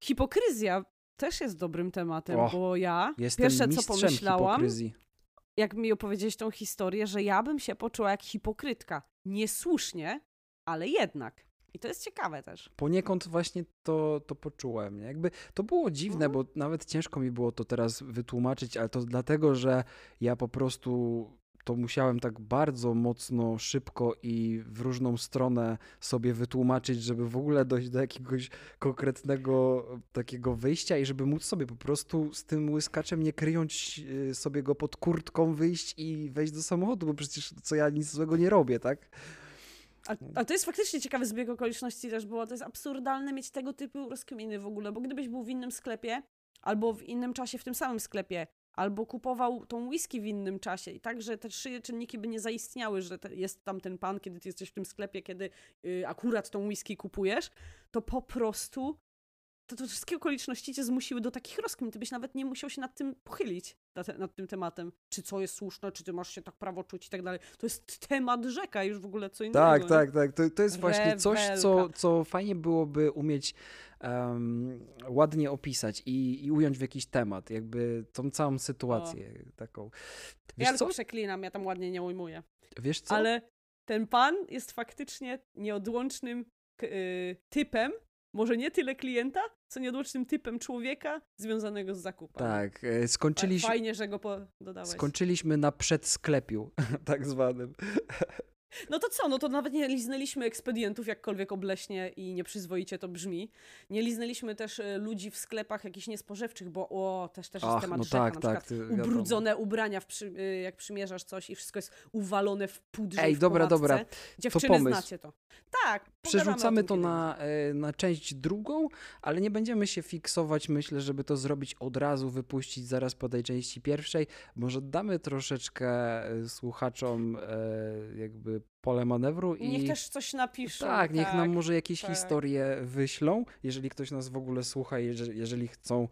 hipokryzja też jest dobrym tematem, O, bo ja pierwsze co pomyślałam, hipokryzji. jak mi opowiedziałeś tą historię, że ja bym się poczuła jak hipokrytka. Niesłusznie, ale jednak. I to jest ciekawe też. Poniekąd właśnie to, to poczułem. Nie? Jakby to było dziwne, Mhm. bo nawet ciężko mi było to teraz wytłumaczyć, ale to dlatego, że ja po prostu to musiałem tak bardzo mocno, szybko i w różną stronę sobie wytłumaczyć, żeby w ogóle dojść do jakiegoś konkretnego takiego wyjścia i żeby móc sobie po prostu z tym łyskaczem nie kryjąc y, sobie go pod kurtką wyjść i wejść do samochodu, bo przecież co ja nic złego nie robię, tak? A, a to jest faktycznie ciekawy zbieg okoliczności też było. To jest absurdalne mieć tego typu rozkminy w ogóle, bo gdybyś był w innym sklepie, albo w innym czasie w tym samym sklepie, albo kupował tą whisky w innym czasie. I tak, że te trzy czynniki by nie zaistniały, że jest tam ten pan, kiedy ty jesteś w tym sklepie, kiedy y, akurat tą whisky kupujesz, to po prostu to, to wszystkie okoliczności cię zmusiły do takich rozkmin. Ty byś nawet nie musiał się nad tym pochylić, nad, tym tematem. Czy co jest słuszne, czy ty masz się tak prawo czuć i tak dalej. To jest temat rzeka już w ogóle co innego. Tak, nie? tak, tak. To, to jest właśnie coś, co, co fajnie byłoby umieć em, ładnie opisać i, i ująć w jakiś temat, jakby tą całą sytuację taką. Wiesz ja co? tylko przeklinam, ja tam ładnie nie ujmuję. Wiesz co? Ale ten pan jest faktycznie nieodłącznym y, typem, może nie tyle klienta, co nieodłącznym typem człowieka związanego z zakupem. Tak, e, skończyliśmy, Fajnie, że go dodałeś. skończyliśmy na przedsklepiu, tak zwanym. No to co, no to nawet nie liznęliśmy ekspedientów, jakkolwiek obleśnie i nieprzyzwoicie to brzmi. Nie liznęliśmy też e, ludzi w sklepach jakichś niespożywczych, bo o, też, też jest Ach, temat no rzeka, tak, na tak. przykład ty- wiadomo. ubrudzone ubrania, w przy, y, jak przymierzasz coś i wszystko jest uwalone w pudrze Ej, w dobra, pomadce. dobra. Dziewczyny pomysł. znacie to. Tak, Przerzucamy to kiedyś. na, e, na część drugą, ale nie będziemy się fiksować, myślę, żeby to zrobić od razu, wypuścić zaraz po tej części pierwszej. Może damy troszeczkę e, słuchaczom e, jakby pole manewru i... Niech też coś napiszą. Tak, niech nam może jakieś tak. historie wyślą, jeżeli ktoś nas w ogóle słucha, jeżeli, jeżeli chcą,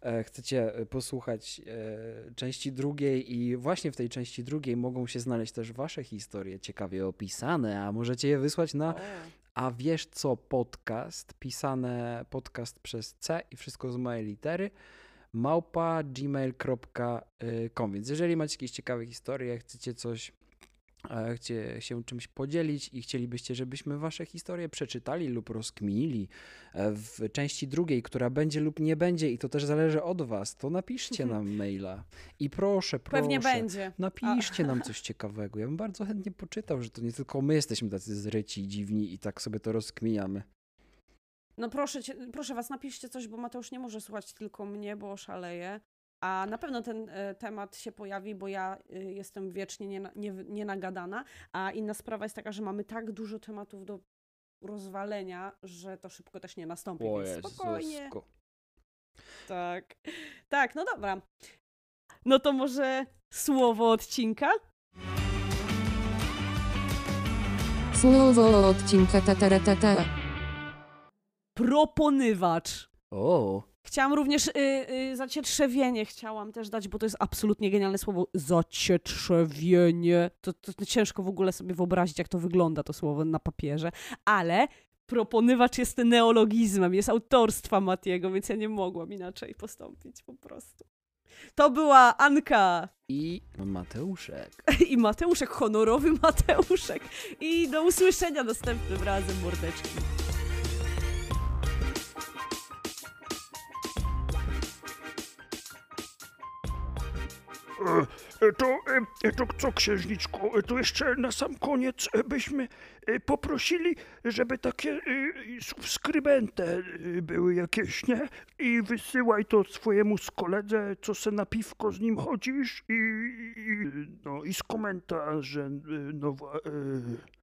e, chcecie e, posłuchać e, części drugiej i właśnie w tej części drugiej mogą się znaleźć też wasze historie ciekawie opisane, a możecie je wysłać na a wiesz co podcast, pisane podcast przez C i wszystko z małej litery, małpa gmail.com. Więc jeżeli macie jakieś ciekawe historie, chcecie coś, chcecie się czymś podzielić i chcielibyście, żebyśmy wasze historie przeczytali lub rozkminili e, w części drugiej, która będzie lub nie będzie i to też zależy od was, to napiszcie nam maila. I proszę, proszę. Pewnie będzie. Napiszcie nam coś ciekawego. Ja bym bardzo chętnie poczytał, że to nie tylko my jesteśmy tacy zryci i dziwni i tak sobie to rozkminiamy. No proszę, cię, proszę was, napiszcie coś, bo Mateusz nie może słuchać tylko mnie, bo szaleje. A na pewno ten e, temat się pojawi, bo ja e, jestem wiecznie nie, nie, nienagadana. A inna sprawa jest taka, że mamy tak dużo tematów do rozwalenia, że to szybko też nie nastąpi. O więc spokojnie. Tak. Tak, no dobra. No to może słowo odcinka? Słowo odcinka tataratata. Proponywacz. O, Chciałam również y, y, zacietrzewienie chciałam też dać, bo to jest absolutnie genialne słowo. Zacietrzewienie. To, to, to ciężko w ogóle sobie wyobrazić, jak to wygląda to słowo na papierze, ale proponywacz jest neologizmem, jest autorstwa Matiego, więc ja nie mogłam inaczej postąpić po prostu. To była Anka i Mateuszek. i Mateuszek, honorowy Mateuszek. I do usłyszenia następnym razem, mordeczki. To, e, to co, księżniczko, e, to jeszcze na sam koniec e, byśmy e, poprosili, żeby takie e, subskrybente e, były jakieś, nie? I wysyłaj to swojemu z koledze, co se na piwko z nim chodzisz i, i, no, i z komentarzem, e, no, wa- e,